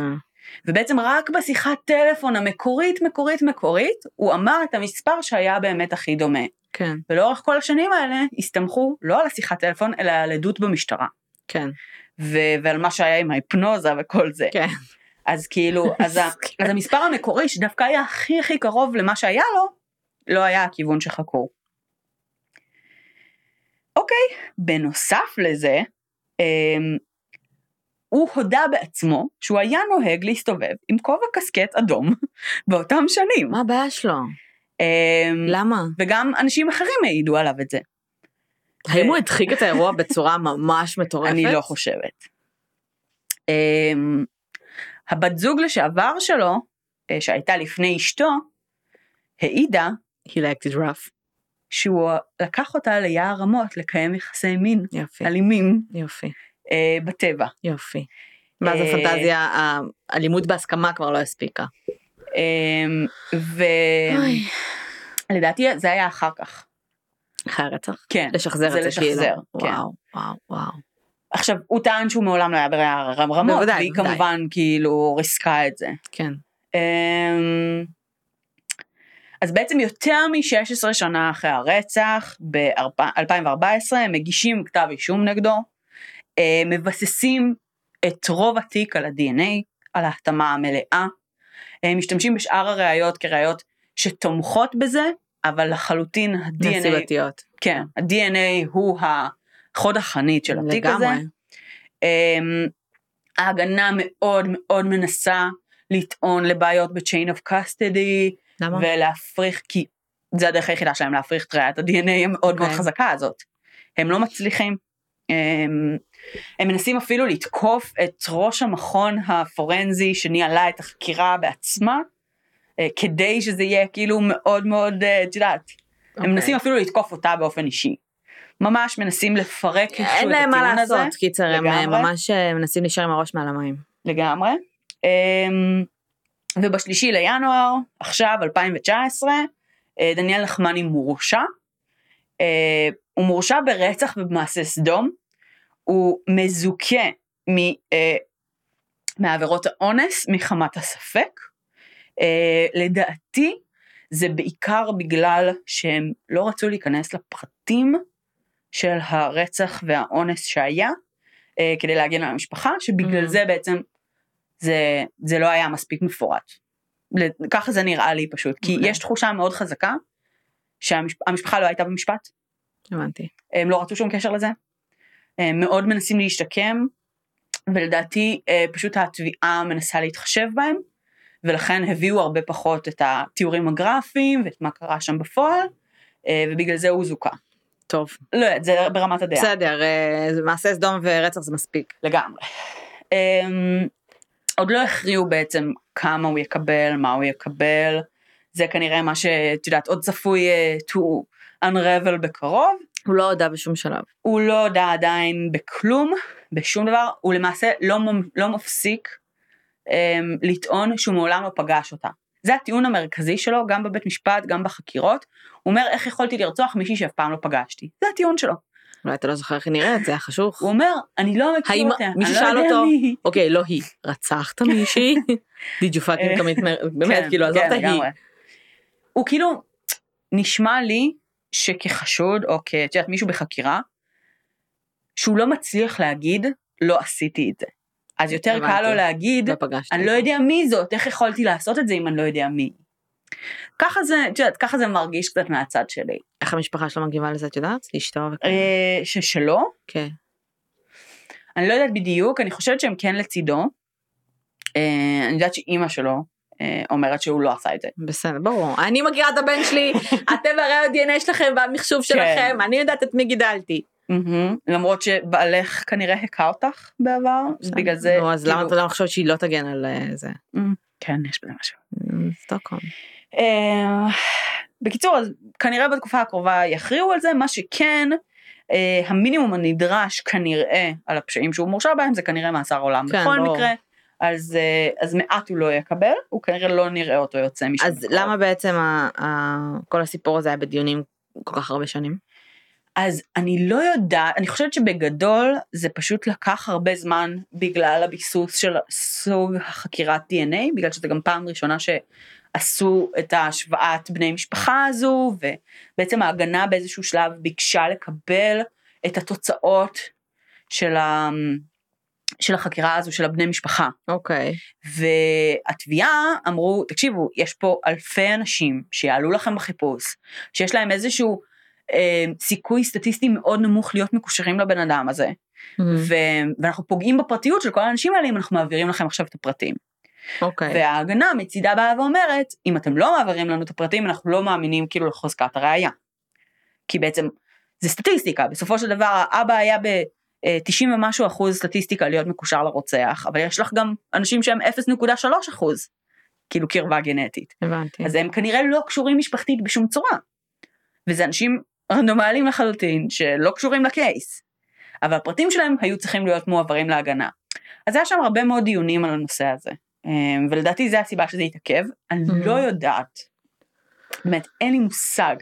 ובעצם רק בשיחת טלפון המקורית, מקורית, מקורית, הוא אמר את המספר שהיה באמת הכי דומה. כן, ולאורך כל השנים האלה הסתמכו לא על השיחת טלפון, אלא על עדות במשטרה. כן, ו- ועל מה שהיה עם ההיפנוזה וכל זה. כן. אז כאילו, אז, ה- אז המספר המקורי שדווקא היה הכי הכי קרוב למה שהיה לו, לא היה הכיוון שחקרו. אוקיי, בנוסף לזה, אמ, הוא הודה בעצמו שהוא היה נוהג להסתובב עם כובע קסקט אדום באותם שנים. מה הבעיה שלו? אמ, למה? וגם אנשים אחרים העידו עליו את זה. האם הוא הדחיק את האירוע בצורה ממש מטורפת? אני לא חושבת. אמ, הבת זוג לשעבר שלו, אה, שהייתה לפני אשתו, העידה He liked it rough. שהוא לקח אותה ליער רמות לקיים יחסי מין יופי, אלימים יופי, אה, בטבע. יופי. זה אה, פנטזיה, האלימות בהסכמה כבר לא הספיקה. אמ, ולדעתי זה היה אחר כך. אחרי הרצח? כן. לשחזר את זה כאילו. לשחזר, כן. וואו, וואו, וואו. עכשיו, הוא טען שהוא מעולם לא היה ביער רמות, בוודאי, והיא בוודאי. כמובן כאילו ריסקה את זה. כן. אמ, אז בעצם יותר מ-16 שנה אחרי הרצח, ב-2014, הם מגישים כתב אישום נגדו, אה, מבססים את רוב התיק על ה-DNA, על ההחתמה המלאה, הם משתמשים בשאר הראיות כראיות שתומכות בזה, אבל לחלוטין ה-DNA, נסיבתיות. כן, ה-DNA הוא החוד החנית של התיק הזה. לגמרי. אמ, ההגנה מאוד מאוד מנסה לטעון לבעיות ב-chain of custody, למה? ולהפריך, כי זה הדרך היחידה שלהם להפריך את ראיית ה-DNA המאוד מאוד אוקיי. חזקה הזאת. הם לא מצליחים. הם, הם מנסים אפילו לתקוף את ראש המכון הפורנזי שניהלה את החקירה בעצמה, כדי שזה יהיה כאילו מאוד מאוד, אה, את יודעת, הם אוקיי. מנסים אפילו לתקוף אותה באופן אישי. ממש מנסים לפרק איכשהו אין את להם מה הטיעון הזה. לעשות, קיצר, הם אה. ממש אה, מנסים להישאר עם הראש מעל המים. לגמרי. אמ, ובשלישי לינואר, עכשיו 2019, אה, דניאל נחמני מורשע. אה, הוא מורשע ברצח ובמעשה סדום. הוא מזוכה מ- אה, מעבירות האונס מחמת הספק. אה, לדעתי זה בעיקר בגלל שהם לא רצו להיכנס לפרטים של הרצח והאונס שהיה, אה, כדי להגן על המשפחה, שבגלל Mhm. זה בעצם זה, זה לא היה מספיק מפורט. ככה זה נראה לי פשוט, כי אוקיי. יש תחושה מאוד חזקה שהמשפחה לא הייתה במשפט, הבנתי. הם לא רצו שום קשר לזה, הם מאוד מנסים להשתקם, ולדעתי אה, פשוט התביעה מנסה להתחשב בהם, ולכן הביאו הרבה פחות את התיאורים הגרפיים ואת מה קרה שם בפועל, אה, ובגלל זה הוא זוכה. טוב. לא יודעת, זה ברמת הדעה. בסדר, אה, מעשה סדום ורצח זה מספיק. לגמרי. Um, עוד לא הכריעו בעצם כמה הוא יקבל, מה הוא יקבל, זה כנראה מה שאת יודעת עוד צפוי uh, to unravel בקרוב. הוא לא הודה בשום שלב. הוא לא הודה עדיין בכלום, בשום דבר, הוא למעשה לא, לא מפסיק לטעון שהוא מעולם לא פגש אותה. זה הטיעון המרכזי שלו, גם בבית משפט, גם בחקירות. הוא אומר, איך יכולתי לרצוח מישהי שאף פעם לא פגשתי? זה הטיעון שלו. אולי אתה לא זוכר איך היא נראית, זה היה חשוך. הוא אומר, אני לא מכיר האם אותה, מישהו לא שאל אותו, מי היא." אוקיי, לא היא, רצחת מישהי? did you fucking commit murder? באמת, כן, כאילו, עזוב כן, את ההיא. הוא כאילו, נשמע לי שכחשוד, או כ... את יודעת, מישהו בחקירה, שהוא לא מצליח להגיד, לא עשיתי את זה. אז יותר קל. לו להגיד, לא. אני לא יודע מי זאת, איך יכולתי לעשות את זה אם אני לא יודע מי. ככה זה, את יודעת, ככה זה מרגיש קצת מהצד שלי. איך המשפחה שלו מגיבה לזה, את יודעת? אשתו וכאלה. אה, ששלו, כן. אני לא יודעת בדיוק, אני חושבת שהם כן לצידו. אה, אני יודעת שאימא שלו אה, אומרת שהוא לא עשה את זה. בסדר, ברור. אני מכירה את הבן שלי, אתם הרי ה-DNA שלכם והמחשוב שלכם, אני יודעת את מי גידלתי. מהמם. למרות שבעלך כנראה הכה אותך בעבר, בגלל זה, נו, אז כאילו- למה אתה לא חושב שהיא לא תגן על אה, זה? כן, יש בזה משהו. סטוקהולם. אה, בקיצור, אז כנראה בתקופה הקרובה יכריעו על זה, מה שכן, אה, המינימום הנדרש כנראה על הפשעים שהוא מורשע בהם זה כנראה מאסר עולם כן, בכל. מקרה, אז, אה, אז מעט הוא לא יקבל, הוא כנראה לא נראה אותו יוצא משם. אז. למה בעצם ה- ה- כל הסיפור הזה היה בדיונים כל כך הרבה שנים? אז אני לא יודעת, אני חושבת שבגדול זה פשוט לקח הרבה זמן בגלל הביסוס של סוג החקירת DNA, בגלל שזה גם פעם ראשונה שעשו את ההשוואת בני משפחה הזו, ובעצם ההגנה באיזשהו שלב ביקשה לקבל את התוצאות של, ה, של החקירה הזו של הבני משפחה. אוקיי. והתביעה אמרו, תקשיבו, יש פה אלפי אנשים שיעלו לכם בחיפוש, שיש להם איזשהו אה, סיכוי סטטיסטי מאוד נמוך להיות מקושרים לבן אדם הזה, ו- ואנחנו פוגעים בפרטיות של כל האנשים האלה אם אנחנו מעבירים לכם עכשיו את הפרטים. אוקיי. וההגנה מצידה באה ואומרת, אם אתם לא מעבירים לנו את הפרטים, אנחנו לא מאמינים כאילו לחוזקת הראייה. כי בעצם זה סטטיסטיקה, בסופו של דבר האבא היה ב-90 ומשהו אחוז סטטיסטיקה להיות מקושר לרוצח, אבל יש לך גם אנשים שהם 0.3 אחוז, כאילו קרבה גנטית. הבנתי. אז הם כנראה לא קשורים משפחתית בשום צורה. וזה אנשים רנדומליים לחלוטין שלא קשורים לקייס. אבל הפרטים שלהם היו צריכים להיות מועברים להגנה. אז היה שם הרבה מאוד דיונים על הנושא הזה. אמ, ולדעתי זה הסיבה שזה התעכב. אני Mhm. לא יודעת, באמת אין לי מושג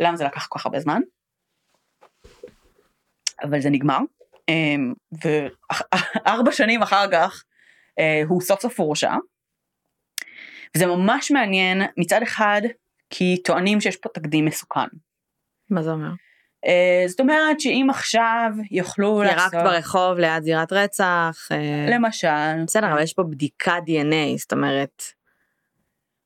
למה זה לקח כל כך הרבה זמן. אבל זה נגמר. אמ, וארבע שנים אחר כך אה, הוא סוף סוף הורשע. וזה ממש מעניין מצד אחד כי טוענים שיש פה תקדים מסוכן. מה זה אומר? אה, זאת אומרת שאם עכשיו יוכלו ירקת לעשות, ברחוב ליד זירת רצח. אה, למשל, בסדר, אבל יש פה בדיקת DNA, זאת אומרת,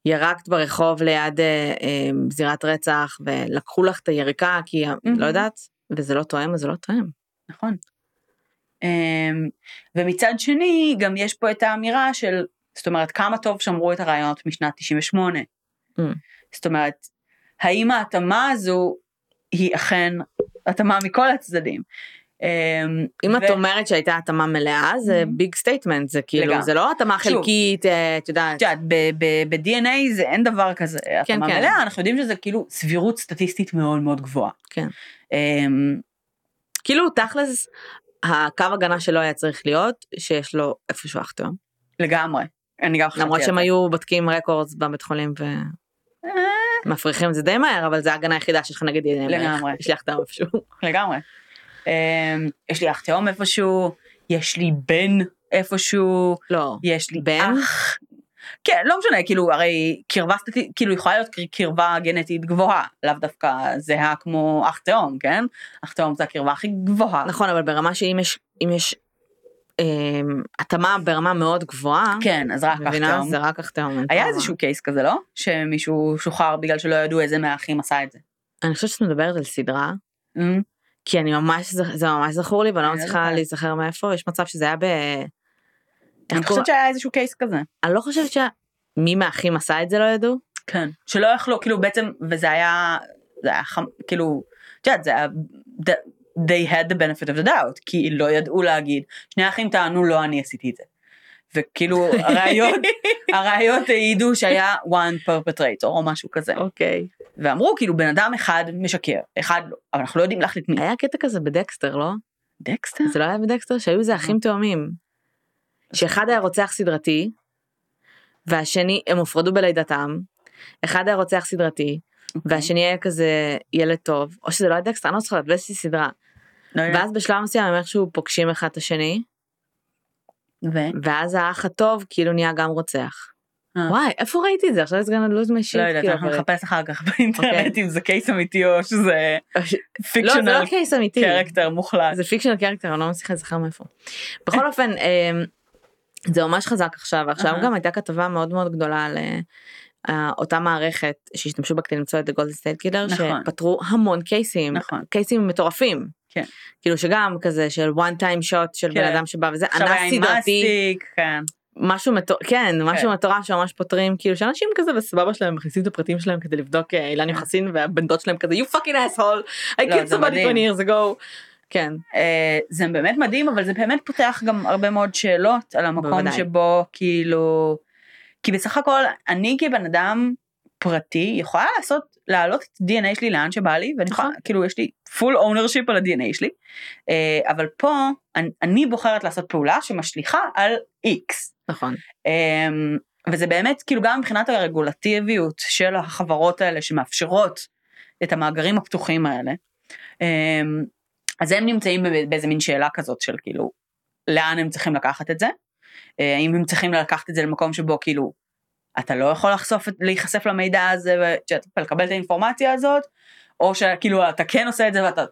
ירקת ברחוב ליד אה, זירת רצח ולקחו לך את היריקה כי לא יודעת, וזה לא תואם אז זה לא תואם. נכון. אמ, ומצד שני גם יש פה את האמירה של זאת אומרת כמה טוב שמרו את הרעיונות משנת 98. Mm. זאת אומרת האם ההתאמה הזו היא אכן התאמה מכל הצדדים. אמ, אם ו- את אומרת שהייתה התאמה מלאה זה. big statement זה כאילו לגמרי. זה לא התאמה. חלקית אה, את יודעת. ב-DNA זה אין דבר כזה, התאמה כן. מלאה, אנחנו יודעים שזה כאילו סבירות סטטיסטית מאוד מאוד גבוהה. כן. אמ, כאילו תכלס הקו הגנה שלו היה צריך להיות שיש לו איפשהו אח תאום. לגמרי. אני גם חשבתי למרות שהם. היו בודקים רקורדס בבית חולים אה, ומפריחים את זה די מהר אבל זה ההגנה היחידה שלך נגיד לגמרי. יש לי אח תאום איפשהו. לגמרי. אמ, יש לי אח תאום איפשהו, יש לי בן איפשהו, לא. יש לי בן? אח. כן, לא משנה, כאילו, הרי קרבה סטטית, כאילו יכולה להיות קר- קרבה גנטית גבוהה, לאו דווקא זהה כמו אח תאום, כן? אח תאום זה הקרבה הכי גבוהה. נכון אבל ברמה שאם יש אם יש אמ, התאמה ברמה מאוד גבוהה. כן, אז רק מבינה? זה רק אח תאום. אין היה איזשהו קייס כזה, לא? שמישהו שוחרר בגלל שלא ידעו איזה מהאחים עשה את זה. אני חושבת שאת מדברת על סדרה אמ, כי אני ממש זה ממש זכור לי ואני לא מצליחה. להיזכר מאיפה יש מצב שזה היה ב... אני חושבת שהיה איזשהו קייס כזה. אני לא חושבת שמי מהאחים עשה את זה לא ידעו. כן. שלא יכלו, כאילו בעצם, וזה היה, זה היה חם, כאילו, את יודעת, זה היה, they had the benefit of the doubt, כי לא ידעו להגיד, שני האחים טענו לא אני עשיתי את זה. וכאילו הראיות, הראיות העידו שהיה one perpetrator או משהו כזה. אוקיי. ואמרו כאילו בן אדם אחד משקר, אחד לא, אבל אנחנו לא יודעים להחליט מי. היה קטע כזה בדקסטר לא? דקסטר? זה לא היה בדקסטר שהיו זה אחים תאומים. שאחד היה רוצח סדרתי והשני הם הופרדו בלידתם. אחד היה רוצח סדרתי והשני היה כזה ילד טוב או שזה לא היה דקסטר אני לא זוכרת באיזושהי סדרה. לא. ואז בשלב מסוים הם איכשהו פוגשים אחד את השני ו? ואז האח הטוב כאילו נהיה גם רוצח. אה. וואי איפה ראיתי את זה עכשיו זה גם לא זה משית. לא יודעת, אנחנו נחפש אחר כך באינטרנט אוקיי. אם זה case אמיתי או שזה לא זה fictional לא case אמיתי. character מוחלט. זה fictional character אני לא מצליחה לזכר מאיפה. בכל אופן אמ, זה ממש חזק עכשיו ועכשיו אהה. גם הייתה כתבה מאוד מאוד גדולה על אה, אה, אותה מערכת שהשתמשו בה כדי למצוא את ה Golden State Killer נכון. שפתרו המון cases נכון. cases מטורפים. כן. כאילו שגם כזה של one time shot של כן. בן אדם שבא וזה אנס סדרתי כן. משהו מטורף, כן, משהו מטורף שממש פותרים, כאילו שאנשים כזה בסבבה שלהם מכניסים את הפרטים שלהם כדי לבדוק אה, אילן יוחסין והבן דוד שלהם כזה you fucking asshole, I לא, killed somebody מדהים. 20 years ago. כן, אה, זה באמת מדהים, אבל זה באמת פותח גם הרבה מאוד שאלות על המקום בוודאי. שבו כאילו, כי בסך הכל אני כבן אדם פרטי יכולה לעשות, להעלות את ה-DNA שלי לאן שבא לי, ואני יכולה, נכון. כאילו יש לי full ownership על ה-DNA שלי, אה, אבל פה אני, אני בוחרת לעשות פעולה שמשליכה על X. נכון. אמ, וזה באמת כאילו גם מבחינת הרגולטיביות של החברות האלה שמאפשרות את המאגרים הפתוחים האלה. אמ, אז הם נמצאים בא- באיזה מין שאלה כזאת של כאילו לאן הם צריכים לקחת את זה. אה, האם הם צריכים לקחת את זה למקום שבו כאילו אתה לא יכול לחשוף, להיחשף למידע הזה ולקבל את האינפורמציה הזאת, או שכאילו אתה כן עושה את זה ואתה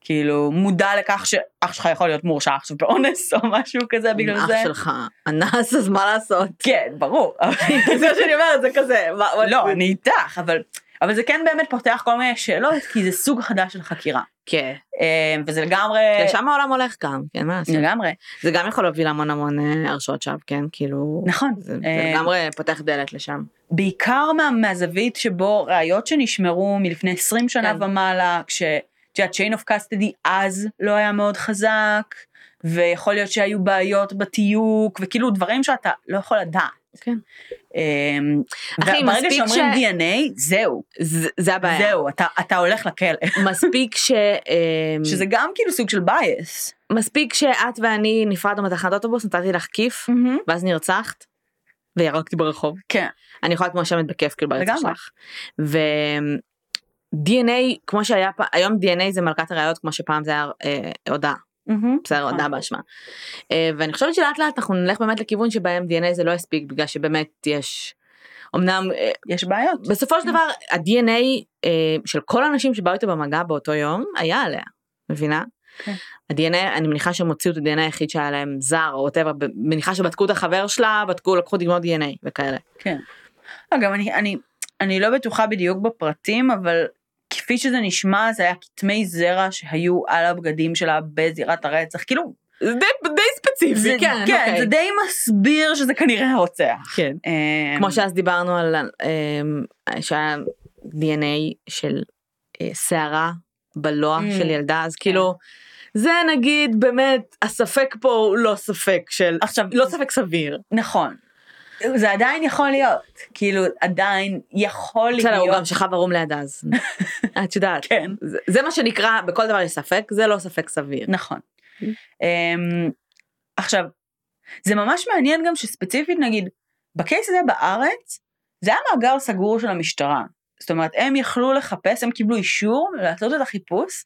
כאילו מודע לכך שאח שלך יכול להיות מורשע עכשיו באונס או משהו כזה בגלל אח זה. שלך אנס אז מה לעשות. כן, ברור. זה מה שאני אומרת זה כזה. לא, אני איתך, אבל, אבל זה כן באמת פותח כל מיני שאלות, כי זה סוג חדש של חקירה. כן. אה, וזה לגמרי, לשם העולם הולך גם, כן מה לעשות. לגמרי, זה גם יכול להוביל המון המון אה, הרשעות שווא, כן, כאילו. נכון. זה זה אה, לגמרי פותח דלת לשם. בעיקר מה, מהזווית שבו ראיות שנשמרו מלפני 20 שנה כן. ומעלה, כש... את יודעת, chain of custody אז לא היה מאוד חזק, ויכול להיות שהיו בעיות בתיוק, וכאילו דברים שאתה לא יכול לדעת. כן. אמ, אחי, מספיק שאומרים ש- DNA, זהו, זה הבעיה. זהו, אתה, אתה הולך לכלא. מספיק ש... אה, שזה גם כאילו סוג של bias. מספיק שאת ואני נפרדנו בתחנת אוטובוס, נתתי לך כיף, ואז נרצחת, וירקתי ברחוב. כן. אני יכולה להיות מואשמת בכיף כאילו ברצח. שלך. ו-DNA, כמו שהיה פעם, היום DNA זה מלכת הראיות, כמו שפעם זה היה אה, הודעה, בסדר, נכון. הודעה באשמה. אה, ואני חושבת שלאט לאט אנחנו נלך באמת לכיוון שבהם DNA זה לא יספיק, בגלל שבאמת יש, אמנם אה, יש בעיות. בסופו של דבר ה-DNA אה, של כל האנשים שבאו איתו במגע באותו יום היה עליה, מבינה? כן. ה-DNA, אני מניחה שהם הוציאו את ה-DNA היחיד שהיה להם זר או whatever, מניחה שבדקו את החבר שלה, בדקו, לקחו דגימות DNA וכאלה. כן. אגב, אני, אני, אני לא בטוחה בדיוק בפרטים, אבל כפי שזה נשמע, זה היה כתמי זרע שהיו על הבגדים שלה בזירת הרצח. כאילו, זה די, די ספציפי, זה, כן, כן, אוקיי. זה די מסביר שזה כנראה הרוצח. כן. אמ, כמו שאז דיברנו על אמ, שהיה DNA של אה, שערה בלוע Mm, של ילדה, אז כאילו, זה נגיד באמת, הספק פה הוא לא ספק של, עכשיו, לא ספק סביר. נכון. זה עדיין יכול להיות, כאילו עדיין יכול להיות. בסדר, הוא גם שכב ערום לידה, אז את יודעת. כן. זה- זה מה שנקרא, בכל דבר יש ספק, זה לא ספק סביר. נכון. אמ, עכשיו, זה ממש מעניין גם שספציפית נגיד, בקייס הזה בארץ, זה היה מאגר סגור של המשטרה. זאת אומרת, הם יכלו לחפש, הם קיבלו אישור לעשות את החיפוש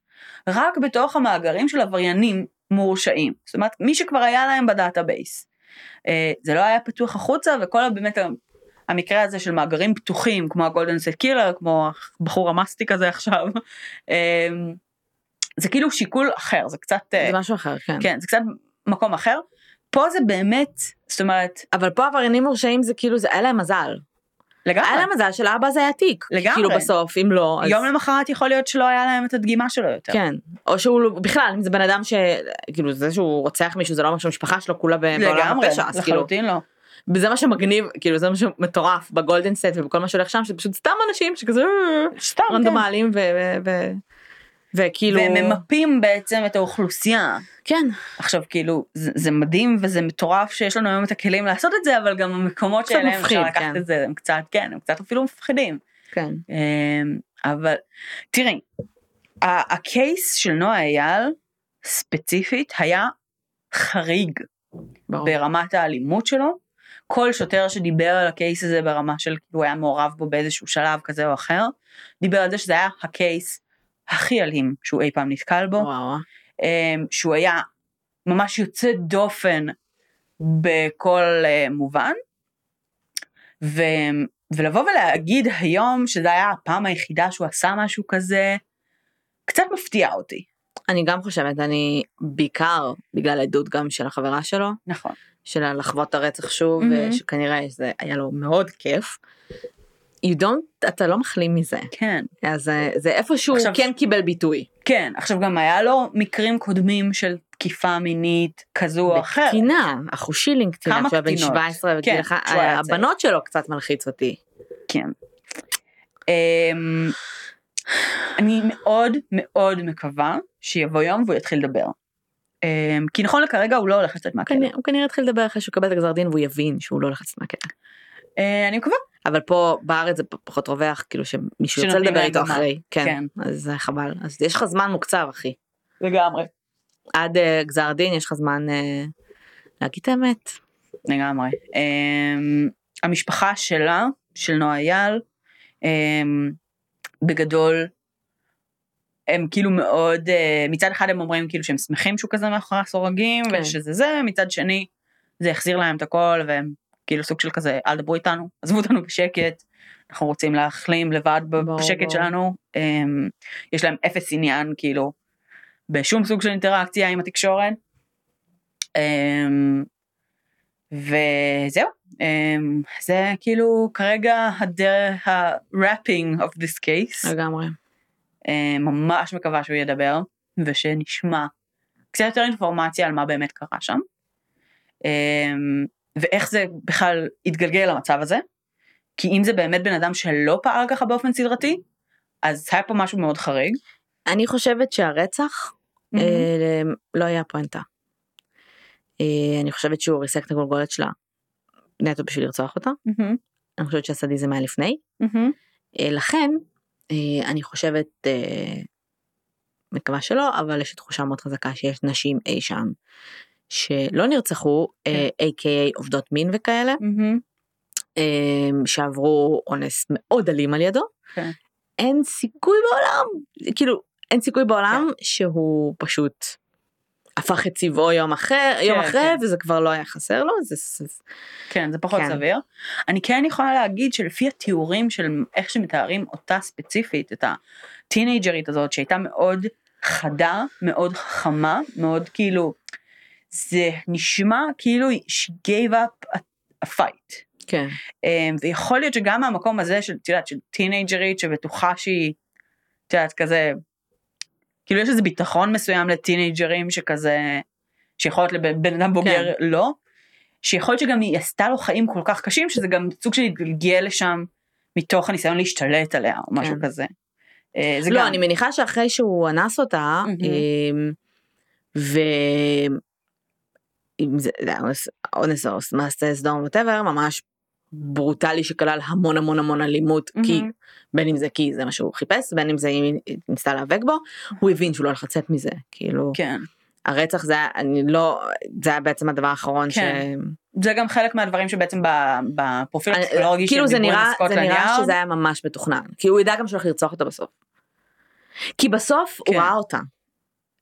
רק בתוך המאגרים של עבריינים מורשעים. זאת אומרת, מי שכבר היה להם ב database. אה, זה לא היה פתוח החוצה, וכל באמת המקרה הזה של מאגרים פתוחים, כמו ה Golden State Killer, כמו הבחור המסטיק הזה עכשיו, אה, זה כאילו שיקול אחר, זה קצת... אה, זה משהו אחר, כן. כן, זה קצת מקום אחר. פה זה באמת, זאת אומרת, אבל פה עבריינים מורשעים זה כאילו, זה היה להם מזל. לגמרי, היה להם מזל שלאבא זה היה תיק. לגמרי. כאילו בסוף, אם לא, אז... יום למחרת יכול להיות שלא היה להם את הדגימה שלו יותר. כן, או שהוא לא- בכלל, אם זה בן אדם ש... כאילו זה שהוא רוצח מישהו זה לא אומר שהמשפחה שלו כולה בעולם לגמרי, הפשע, אז כאילו, לחלוטין לא. וזה מה שמגניב, כאילו זה מה שמטורף בגולדן סט ובכל מה שהולך שם, שזה פשוט סתם אנשים שכזה סתם, כן. רנדומליים ו... ו- ו- וכאילו, והם ממפים בעצם את האוכלוסייה. כן, עכשיו כאילו, זה, זה מדהים וזה מטורף שיש לנו היום את הכלים לעשות את זה, אבל גם המקומות שאליהם אפשר לקחת כן. את זה, הם קצת, כן, הם קצת אפילו מפחידים. כן, אמ, אבל תראי, הקייס של נועה אייל ספציפית היה חריג ברור. ברמת האלימות שלו. כל שוטר שדיבר על הקייס הזה ברמה של כאילו הוא היה מעורב בו באיזשהו שלב כזה או אחר, דיבר על זה שזה היה הקייס הכי אלים שהוא אי פעם נתקל בו, וואו, אמ, שהוא היה ממש יוצא דופן בכל אה, מובן, ו, ולבוא ולהגיד היום שזה היה הפעם היחידה שהוא עשה משהו כזה, קצת מפתיע אותי. אני גם חושבת, אני בעיקר בגלל העדות גם של החברה שלו, נכון. של לחוות את הרצח שוב, מהמם. ושכנראה זה היה לו מאוד כיף. You don't, אתה לא מחלים מזה, כן. אז אה, זה איפשהו עכשיו- כן קיבל ביטוי. כן, עכשיו גם היה לו מקרים קודמים של תקיפה מינית כזו או אחרת. בקטינה, אחושילינג קטינה, כמה היה בן קטינות? 17 כן, וגיל אחד, כשהוא היה צעיר. הבנות שלו קצת מלחיץ אותי. כן. אמ, אני מאוד מאוד מקווה שיבוא יום והוא יתחיל לדבר. אמ, כי נכון לכרגע הוא לא הולך לצאת מהכלא. כנראה- הוא כנראה יתחיל לדבר אחרי שהוא יקבל את הגזר דין והוא יבין שהוא לא הולך לצאת מהכלא. אה, אני מקווה. אבל פה בארץ זה פחות רווח, כאילו שמישהו יוצא לדבר איתו. אחרי. כן. כן. אז חבל. אז יש לך זמן מוקצב, אחי. לגמרי. עד אה, גזר דין יש לך זמן אה, להגיד את האמת. לגמרי. אמ, המשפחה שלה, של נועה אייל, אמ, בגדול, הם כאילו מאוד, אה, מצד אחד הם אומרים כאילו שהם שמחים שהוא כזה מאחורי הסורגים, כן. ושזה זה, מצד שני, זה החזיר להם את הכל, והם כאילו סוג של כזה, אל דברו איתנו, עזבו אותנו בשקט, אנחנו רוצים להחלים לבד ברור, בשקט ברור. שלנו. אמ, יש להם אפס עניין כאילו בשום סוג של אינטראקציה עם התקשורת. אמ, וזהו, אמ, זה כאילו כרגע הדרך ה-wrapping of this case. לגמרי. ממש מקווה שהוא ידבר ושנשמע קצת יותר אינפורמציה על מה באמת קרה שם. ואיך זה בכלל התגלגל למצב הזה. כי אם זה באמת בן אדם שלא פעל ככה באופן סדרתי, אז היה פה משהו מאוד חריג. אני חושבת שהרצח אה, לא היה פואנטה. אה, אני חושבת שהוא ריסק את הגולגולת שלה נטו בשביל לרצוח אותה. מהמם, אני חושבת שהסדיזם היה לפני. מהמם. אה, לכן אה, אני חושבת, אה, מקווה שלא, אבל יש לי תחושה מאוד חזקה שיש נשים אי שם שלא נרצחו, אה, a.k.a עובדות מין וכאלה. אה, שעברו אונס מאוד אלים על ידו. כן. אין סיכוי בעולם, כאילו אין סיכוי בעולם שהוא פשוט הפך את צבעו יום אחר, יום כן, אחרי כן. וזה כבר לא היה חסר לו, זה, זה כן, זה פחות כן. סביר. אני כן יכולה להגיד שלפי התיאורים של איך שמתארים אותה ספציפית, את הטינג'רית הזאת שהייתה מאוד חדה, מאוד חכמה, מאוד כאילו, זה נשמע כאילו she gave up a, a fight. כן, אמ, ויכול להיות שגם מהמקום הזה של, את יודעת, של טינג'רית שבטוחה שהיא, את יודעת, כזה, כאילו יש איזה ביטחון מסוים לטינג'רים שכזה, שיכול להיות לבן אדם בוגר כן. לא, שיכול להיות שגם היא עשתה לו חיים כל כך קשים, שזה גם סוג של התגלגל לשם מתוך הניסיון להשתלט עליה, או משהו כן. כזה. אה, לא, גם, אני מניחה שאחרי שהוא אנס אותה. אמ, ו... אם זה זה אונס- או מעשה סדום ווטאבר, ממש ברוטלי שכלל המון המון המון אלימות, כי מהמם. בין אם זה כי זה מה שהוא חיפש, בין אם זה היא ניסתה להיאבק בו, הוא הבין שהוא לא הולך לצאת מזה, כאילו, כן, הרצח זה היה, אני לא, זה היה בעצם הדבר האחרון ש... כן. זה גם חלק מהדברים שבעצם בפרופיל הפסיכולוגי כאילו זה נראה, זה נראה. שזה היה ממש מתוכנן, כי הוא ידע גם שהוא הולך לרצוח אותה בסוף. כי בסוף הוא כן. ראה אותה.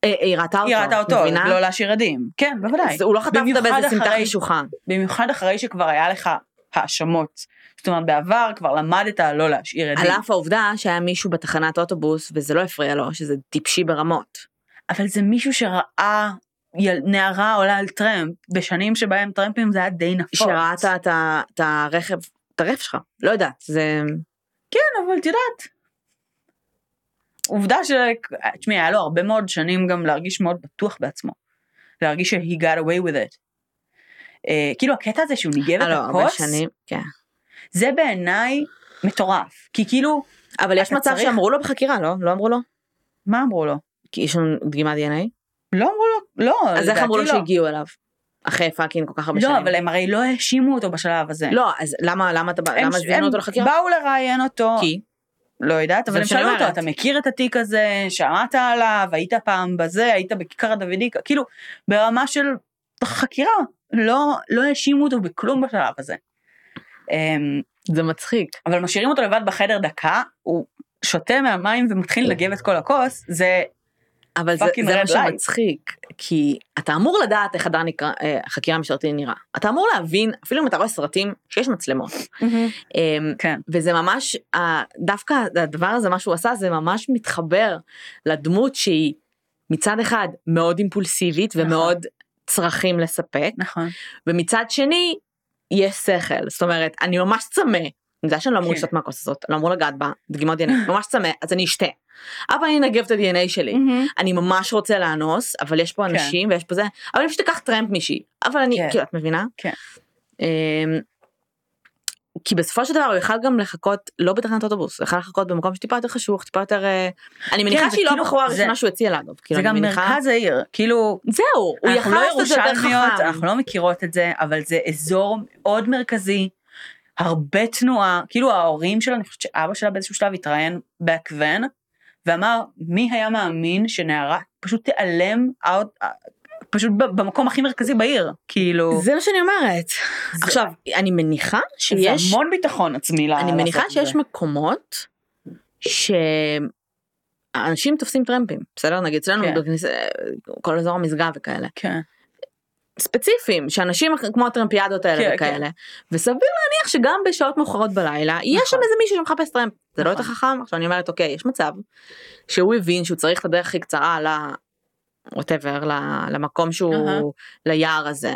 אה, היא ראתה אותו, היא ראתה אותו, מבינה? לא להשאיר עדים. כן, בוודאי. הוא לא במיוחד באיזה סמטה חשוכה. במיוחד אחרי שכבר היה לך האשמות. זאת אומרת, בעבר כבר למדת לא להשאיר עדים. על אף העובדה שהיה מישהו בתחנת אוטובוס וזה לא הפריע לו, שזה טיפשי ברמות. אבל זה מישהו שראה. נערה עולה על טרמפ, בשנים שבהם טרמפים זה היה די נפוץ. שראית את ה- את הרכב, את הרכב שלך, לא יודעת, זה... כן, אבל את יודעת. עובדה ש... תשמעי, היה לו הרבה מאוד שנים גם להרגיש מאוד בטוח בעצמו. להרגיש ש-he got away with it. Uh, כאילו הקטע הזה שהוא ניגב את לו הרבה הכוס, שנים, כן. זה בעיניי מטורף. כי כאילו, אבל יש מצב צריך- שאמרו לו בחקירה, לא? לא אמרו לו? מה אמרו לו? כי יש לנו דגימת דנ"א? לא אמרו לו, לא, אז איך אמרו לו לא. שהגיעו אליו? אחרי fucking כל כך הרבה שנים. לא, אבל הם הרי לא האשימו אותו בשלב הזה. לא, אז למה, למה הם- למה זימנו אותו לחקירה? באו לראיין אותו, כי? לא יודעת, אבל הם שאלו אותו. אתה מכיר את התיק הזה, שמעת עליו, היית פעם בזה, היית בכיכר הדוידיקה, כאילו, ברמה של חקירה, לא, לא האשימו אותו בכלום בשלב הזה. אמ, זה מצחיק. אבל משאירים אותו לבד בחדר דקה, הוא שותה מהמים ומתחיל לנגב את כל הכוס, זה, אבל זה, זה מה. שמצחיק, כי אתה אמור לדעת איך חדר נקרא, אה, חקירה משטרתית נראה. אתה אמור להבין, אפילו אם אתה רואה סרטים, שיש מצלמות. אמ, כן, וזה ממש, דווקא הדבר הזה, מה שהוא עשה, זה ממש מתחבר לדמות שהיא מצד אחד מאוד אימפולסיבית נכון. ומאוד צרכים לספק, נכון. ומצד שני, יש שכל. זאת אומרת, אני ממש צמא. אני יודעת שאני לא אמור כן. לשתות מהכוס הזאת, אני לא אמור לגעת בה, דגימות דנ"א, ממש צמא, אז אני אשתה. אבל אני אנגב את ה-DNA שלי. מהמם. אני ממש רוצה לאנוס, אבל יש פה כן. אנשים ויש פה זה, אבל אני פשוט אקח טרמפ מישהי. אבל אני, כן. כאילו, את מבינה? כן. אמ, כי בסופו של דבר הוא יכל גם לחכות לא בתחנת אוטובוס, הוא יכל לחכות במקום שטיפה יותר חשוך, טיפה יותר... אה, אני מניחה כן, זה שהיא לא כאילו- הבחורה זה- הראשונה שהוא הציע אגב. כאילו, זה גם מניחה- מרכז העיר, כאילו, זהו, הוא יכל לא לעשות את זה יותר חכם. אנחנו לא מכירות את זה, אבל זה אזור מאוד מרכזי, הרבה תנועה, כאילו ההורים שלה, אני חושבת שאבא שלה באיזשהו שלב התראיין בהכוון, ואמר, מי היה מאמין שנערה פשוט תיעלם out, פשוט במקום הכי מרכזי בעיר, כאילו, זה מה שאני אומרת. עכשיו, אני מניחה זה שיש... המון ביטחון עצמי לה- אני מניחה לעשות את שיש זה. מקומות שאנשים תופסים טרמפים, בסדר? נגיד אצלנו כן. בכניסה, כל אזור המשגב וכאלה. כן, ספציפיים, שאנשים כמו הטרמפיאדות האלה כן, וכאלה. וסביר להניח שגם בשעות מאוחרות בלילה, יש שם נכון. איזה מישהו שמחפש טרמפ. זה לא יותר נכון. חכם? עכשיו אני אומרת, אוקיי, יש מצב שהוא הבין שהוא צריך את הדרך הכי קצרה ל... whatever, למקום שהוא, אהה. ליער הזה.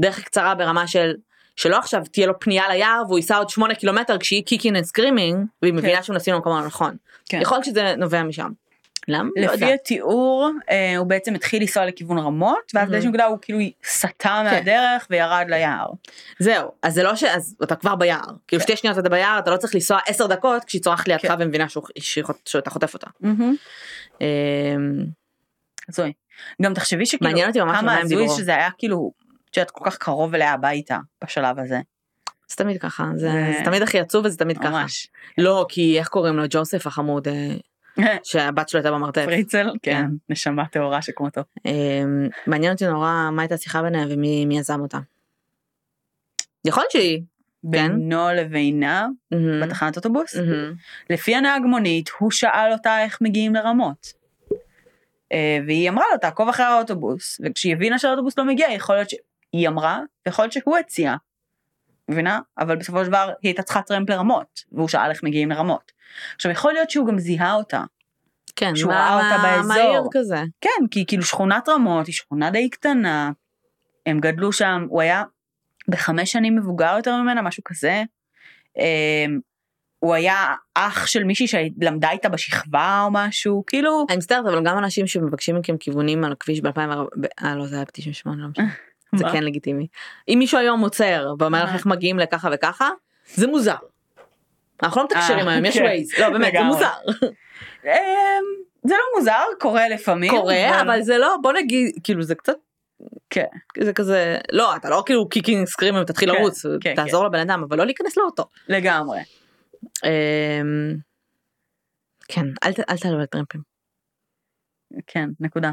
דרך קצרה ברמה של, שלא עכשיו תהיה לו פנייה ליער והוא ייסע עוד שמונה קילומטר כשהיא kicking and screaming, והיא מבינה שהוא נסים למקום הנכון. כן. יכול להיות שזה נובע משם. למה? לא לפי. התיאור, אה, הוא בעצם התחיל לנסוע לכיוון רמות, ואז Mhm. באיזושהי נקודה הוא כאילו סטה מהדרך וירד ליער. זהו, אז זה לא ש... אז אתה כבר ביער. כאילו כן. שתי שניות אתה ביער, אתה לא צריך לנסוע עשר דקות כשהיא צורחת לידך כן. ומבינה שאתה חוטף אותה. אמ, הזוי. גם תחשבי שכאילו, כמה הזוי. שזה היה כאילו, את יודעת, כל כך קרוב אליה הביתה בשלב הזה. זה תמיד ככה, זה זה- זה תמיד הכי עצוב וזה תמיד ככה. ממש. לא, כי איך קוראים לו? ג'וסף החמוד, אה, שהבת שלו הייתה במרתף. פריצל, כן, כן. נשמה טהורה שכמותו. אמ, מעניין אותי נורא מה הייתה השיחה ביניהם ומי מי יזם אותה. יכול להיות שהיא. כן. בינו לבינה בתחנת אוטובוס. לפי הנהג מונית, הוא שאל אותה איך מגיעים לרמות. אה, והיא אמרה לו, תעקוב אחרי האוטובוס. וכשהיא הבינה שהאוטובוס לא מגיע, יכול להיות שהיא אמרה, ויכול להיות שהוא הציע. מבינה? אבל בסופו של דבר היא הייתה צריכה טרמפ לרמות, והוא שאל איך מגיעים לרמות. עכשיו יכול להיות שהוא גם זיהה אותה. כן, שהוא ראה אותה באזור. מה העיר כזה? כן, כי כאילו שכונת רמות היא שכונה די קטנה, הם גדלו שם, הוא היה בחמש שנים מבוגר יותר ממנה, משהו כזה. אמ, הוא היה אח של מישהי שלמדה איתה בשכבה או משהו, כאילו, אני מצטערת אבל גם אנשים שמבקשים מכם כיוונים על הכביש ב-2004, אה לא זה היה ב-98 לא משנה. זה? כן לגיטימי. אם מישהו היום עוצר ואומר לך. איך מגיעים לככה וככה, זה מוזר. אנחנו לא מתקשרים אה, היום, יש כן. ווייז. לא באמת, זה. מוזר. אמ, זה לא מוזר, קורה לפעמים. קורה, אבל זה לא, בוא נגיד, כאילו זה קצת, כן. זה כזה, לא, אתה לא כאילו kicking screaming, תתחיל כן, לרוץ, כן, תעזור לבן אדם, אבל לא להיכנס לאוטו. לגמרי. אמ, כן, אל אל תעלו על טרמפים. כן, נקודה.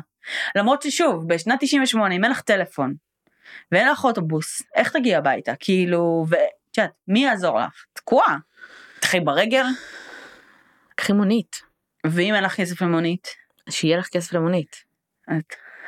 למרות ששוב, בשנת 98, אם אין לך טלפון, ואין לך אוטובוס, איך תגיעי הביתה? כאילו, ואת יודעת, מי יעזור לך? תקועה. תלכי ברגל, קחי מונית, ואם אין לך כסף למונית, שיהיה לך כסף למונית.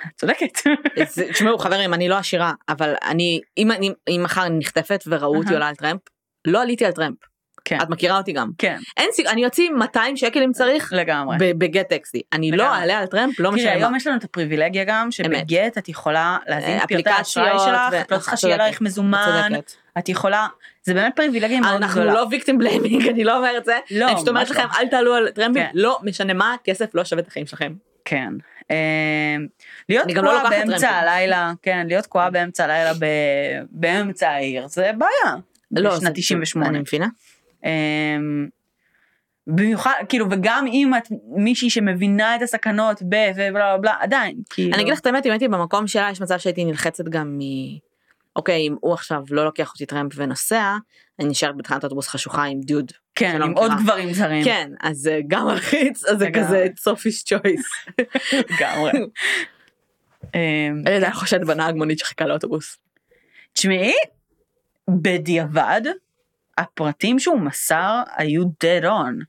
את צודקת. תשמעו חברים, אני לא עשירה, אבל אני, אם אני, אם מחר אני נחטפת וראו אותי. עולה על טרמפ, לא עליתי על טרמפ. כן. את מכירה אותי גם. כן, אין סיג, אני אוציא 200 שקל אם צריך לגמרי. בגט טקסטי. אני לא לגמרי. אעלה על טרמפ, לא משנה היום. יש לנו את הפריבילגיה גם, שב-Gett את יכולה להזין את פרטי האשראי שלך, את לא צריכה שיהיה לך מזומן. את יכולה, זה באמת פריבילגיה מאוד אנחנו גדולה. לא ויקטים בליימינג, אני לא אומרת זה. לא, אני פשוט אומרת לכם, לא. אל תעלו על טרמפים, כן. לא משנה מה, כסף לא שווה את החיים שלכם. כן. אמ, להיות לא תקועה באמצע. הלילה, כן, להיות תקועה באמצע הלילה באמצע העיר, זה בעיה. לא, בשנת 98. אני מבינה. אמ, במיוחד, כאילו, וגם אם את מישהי שמבינה את הסכנות ב... ובלה בלה בלה, עדיין, כאילו. אני אגיד לך את האמת, אם הייתי במקום שלה, יש מצב שהייתי נלחצת גם מ... אוקיי, אם הוא עכשיו לא לוקח אותי טרמפ ונוסע, אני נשארת בתחנת אוטובוס חשוכה עם דוד. כן, עם עוד. גברים זרים. כן, אז גם מלחיץ, אז זה. כזה Sophie's Choice. לגמרי. אמ, אני עדיין חושדת בנהג מונית שחיכה לאוטובוס. תשמעי, בדיעבד, הפרטים שהוא מסר היו dead on.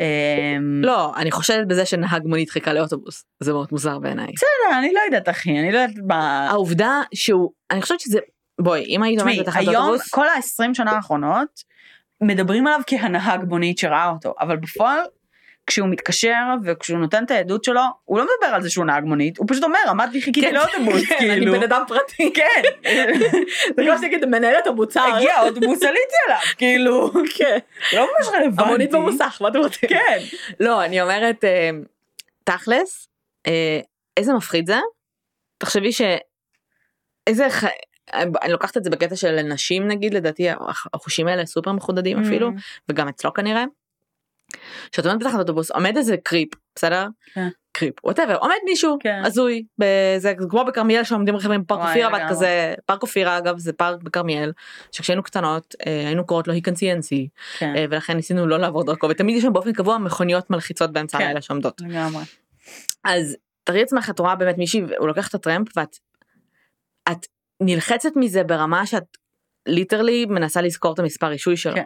אמ, לא, אני חושדת בזה שנהג מונית חיכה לאוטובוס. זה מאוד מוזר בעיניי. בסדר, אני לא יודעת אחי, אני לא יודעת מה... העובדה שהוא, אני חושבת שזה, בואי, אם היית עומדת תשמעי, בתחנת היום, אוטובוס, כל ה-20 שנה האחרונות, מדברים עליו כהנהג מונית שראה אותו, אבל בפועל, כשהוא מתקשר וכשהוא נותן את העדות שלו, הוא לא מדבר על זה שהוא נהג מונית, הוא פשוט אומר, עמדתי חיכיתי כן, לאוטובוס, כן, אני כאילו. בן אדם פרטי. כן. זה כמו שתגיד מנהלת המוצר. הגיע האוטובוס, עליתי עליו, כאילו, כן. לא ממש רלוונטי. המונית במוסך, מה אתם רוצים? כן. לא, אני אומרת, אה, תכלס, אה, איזה מפחיד זה. תחשבי ש... איזה... אני לוקחת את זה בקטע של נשים נגיד, לדעתי החושים האלה סופר מחודדים אפילו, Mm. וגם אצלו כנראה. שאת עומדת בתחנת אוטובוס, עומד איזה קריפ, בסדר? כן. קריפ, ווטאבר, עומד מישהו כן. הזוי, בזה, כמו בכרמיאל שעומדים רכבים בפארק וואי, אופירה, ואת. כזה, פארק אופירה אגב זה פארק בכרמיאל, שכשהיינו קטנות אה, היינו קוראות לו היקנסיאנסי, כן. אה, ולכן ניסינו לא לעבור דרכו, ותמיד יש שם באופן קבוע מכוניות מלחיצות באמצע כן. הלילה שעומדות. לגמרי. אז תראי עצמך את רואה באמת מישהי הוא לוקח את הטרמפ ואת את נלחצת מזה ברמה שאת literally מנסה לזכור את המספר רישוי שלו. כן.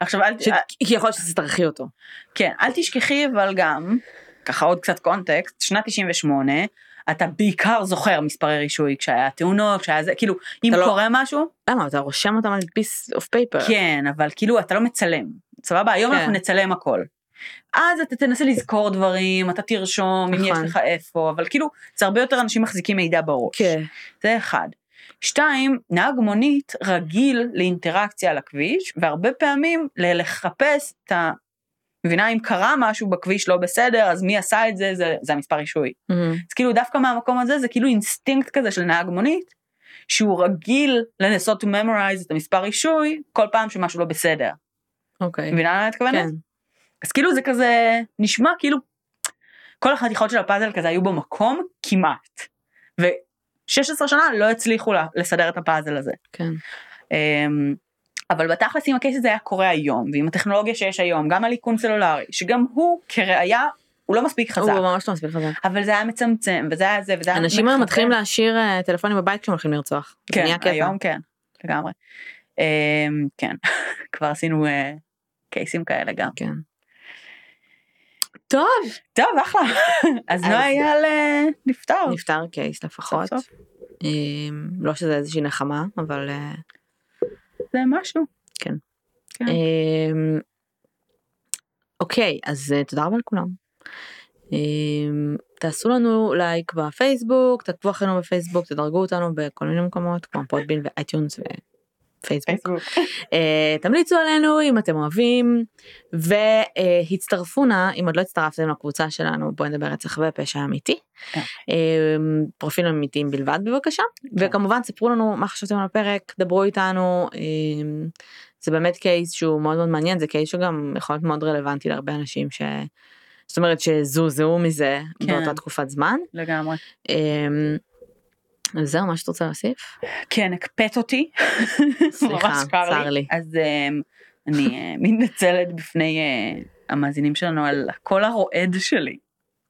עכשיו אל, ש- כי יכול להיות שתצטרכי אותו. כן, אל תשכחי אבל גם, ככה עוד קצת קונטקסט, שנת 98, אתה בעיקר זוכר מספרי רישוי כשהיה תאונות, כשהיה זה, כאילו, אם לא- קורה משהו, למה אתה רושם אותם על piece of paper. כן, אבל כאילו אתה לא מצלם. סבבה? היום כן. אנחנו נצלם הכל. אז אתה תנסה לזכור דברים, אתה תרשום אם יש נכון. לך איפה, אבל כאילו, זה הרבה יותר אנשים מחזיקים מידע בראש. כן. זה אחד. שתיים, נהג מונית רגיל לאינטראקציה על הכביש, והרבה פעמים לחפש את ה... מבינה אם קרה משהו בכביש לא בסדר, אז מי עשה את זה, זה, זה המספר רישוי. מהמם. אז כאילו דווקא מהמקום הזה זה כאילו אינסטינקט כזה של נהג מונית, שהוא רגיל לנסות to memorize את המספר רישוי כל פעם שמשהו לא בסדר. אוקיי. מבינה למה אני מתכוונת? כן. אז כאילו זה כזה נשמע כאילו כל החתיכות של הפאזל כזה היו במקום כמעט. ו-16 שנה לא הצליחו לה- לסדר את הפאזל הזה. כן. אמ, אבל בתכלס אם הקייס הזה היה קורה היום ועם הטכנולוגיה שיש היום גם על איכון סלולרי שגם הוא כראיה הוא לא מספיק חזק הוא ממש לא מספיק חזק. אבל זה היה מצמצם וזה היה זה וזה היה אנשים היום. מתחילים להשאיר אה, טלפונים בבית כשהם הולכים לרצוח. כן. היום כן לגמרי. אמ, כן כבר עשינו אה, קייסים כאלה גם. כן. טוב. טוב אחלה אז נועה אייל אה, נפתר. נפתר case לפחות. סוף סוף. אמ, לא שזה איזושהי נחמה אבל אה, זה משהו. כן. אמ, אוקיי אז אה, תודה רבה לכולם. אמ, תעשו לנו לייק בפייסבוק תעקבו אחרינו בפייסבוק תדרגו אותנו בכל מיני מקומות כמו Podbean ו-iTunes. אה, תמליצו עלינו אם אתם אוהבים והצטרפו נא אם עוד לא הצטרפתם לקבוצה שלנו בואי נדבר רצח ופשע אמיתי. כן. אה, פרופילים אמיתיים בלבד בבקשה וכמובן ספרו לנו מה חשבתם על הפרק דברו איתנו אה, זה באמת קייס שהוא מאוד מאוד מעניין זה קייס שגם יכול להיות מאוד רלוונטי להרבה אנשים ש... זאת אומרת שזועזעו מזה כן. באותה תקופת זמן. לגמרי. אה, אז זהו מה שאת רוצה להוסיף? כן הקפאת אותי. סליחה, צר לי. אז אמ, אני אה, מתנצלת בפני אה, המאזינים שלנו על הקול הרועד שלי.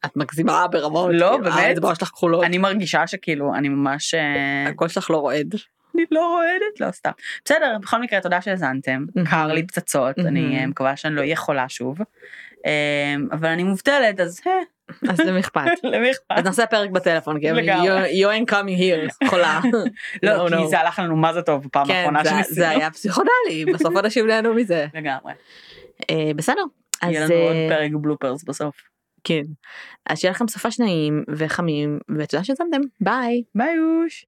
את מגזימה ברמות. לא, כאילו, באמת? האצבעות שלך כחולות. אני מרגישה שכאילו אני ממש אה, הקול שלך לא רועד. אני לא רועדת לא סתם בסדר בכל מקרה תודה שהאזנתם. קר לי פצצות אני. אה, מקווה שאני לא אהיה חולה שוב אבל אני מובטלת אז אה, אז למי אכפת? למי אכפת? אז נעשה פרק בטלפון. כי. You ain't coming here. חולה. לא כי. זה הלך לנו מה זה טוב בפעם כן, האחרונה שניסינו. זה היה פסיכודלי. בסוף אנשים נהנו מזה. לגמרי. אה, בסדר. יהיה לנו עוד אה, פרק בלופרס בסוף. כן. אז שיהיה לכם סופה שניים וחמים ותודה שהאזנתם. ביי. ביי אוש.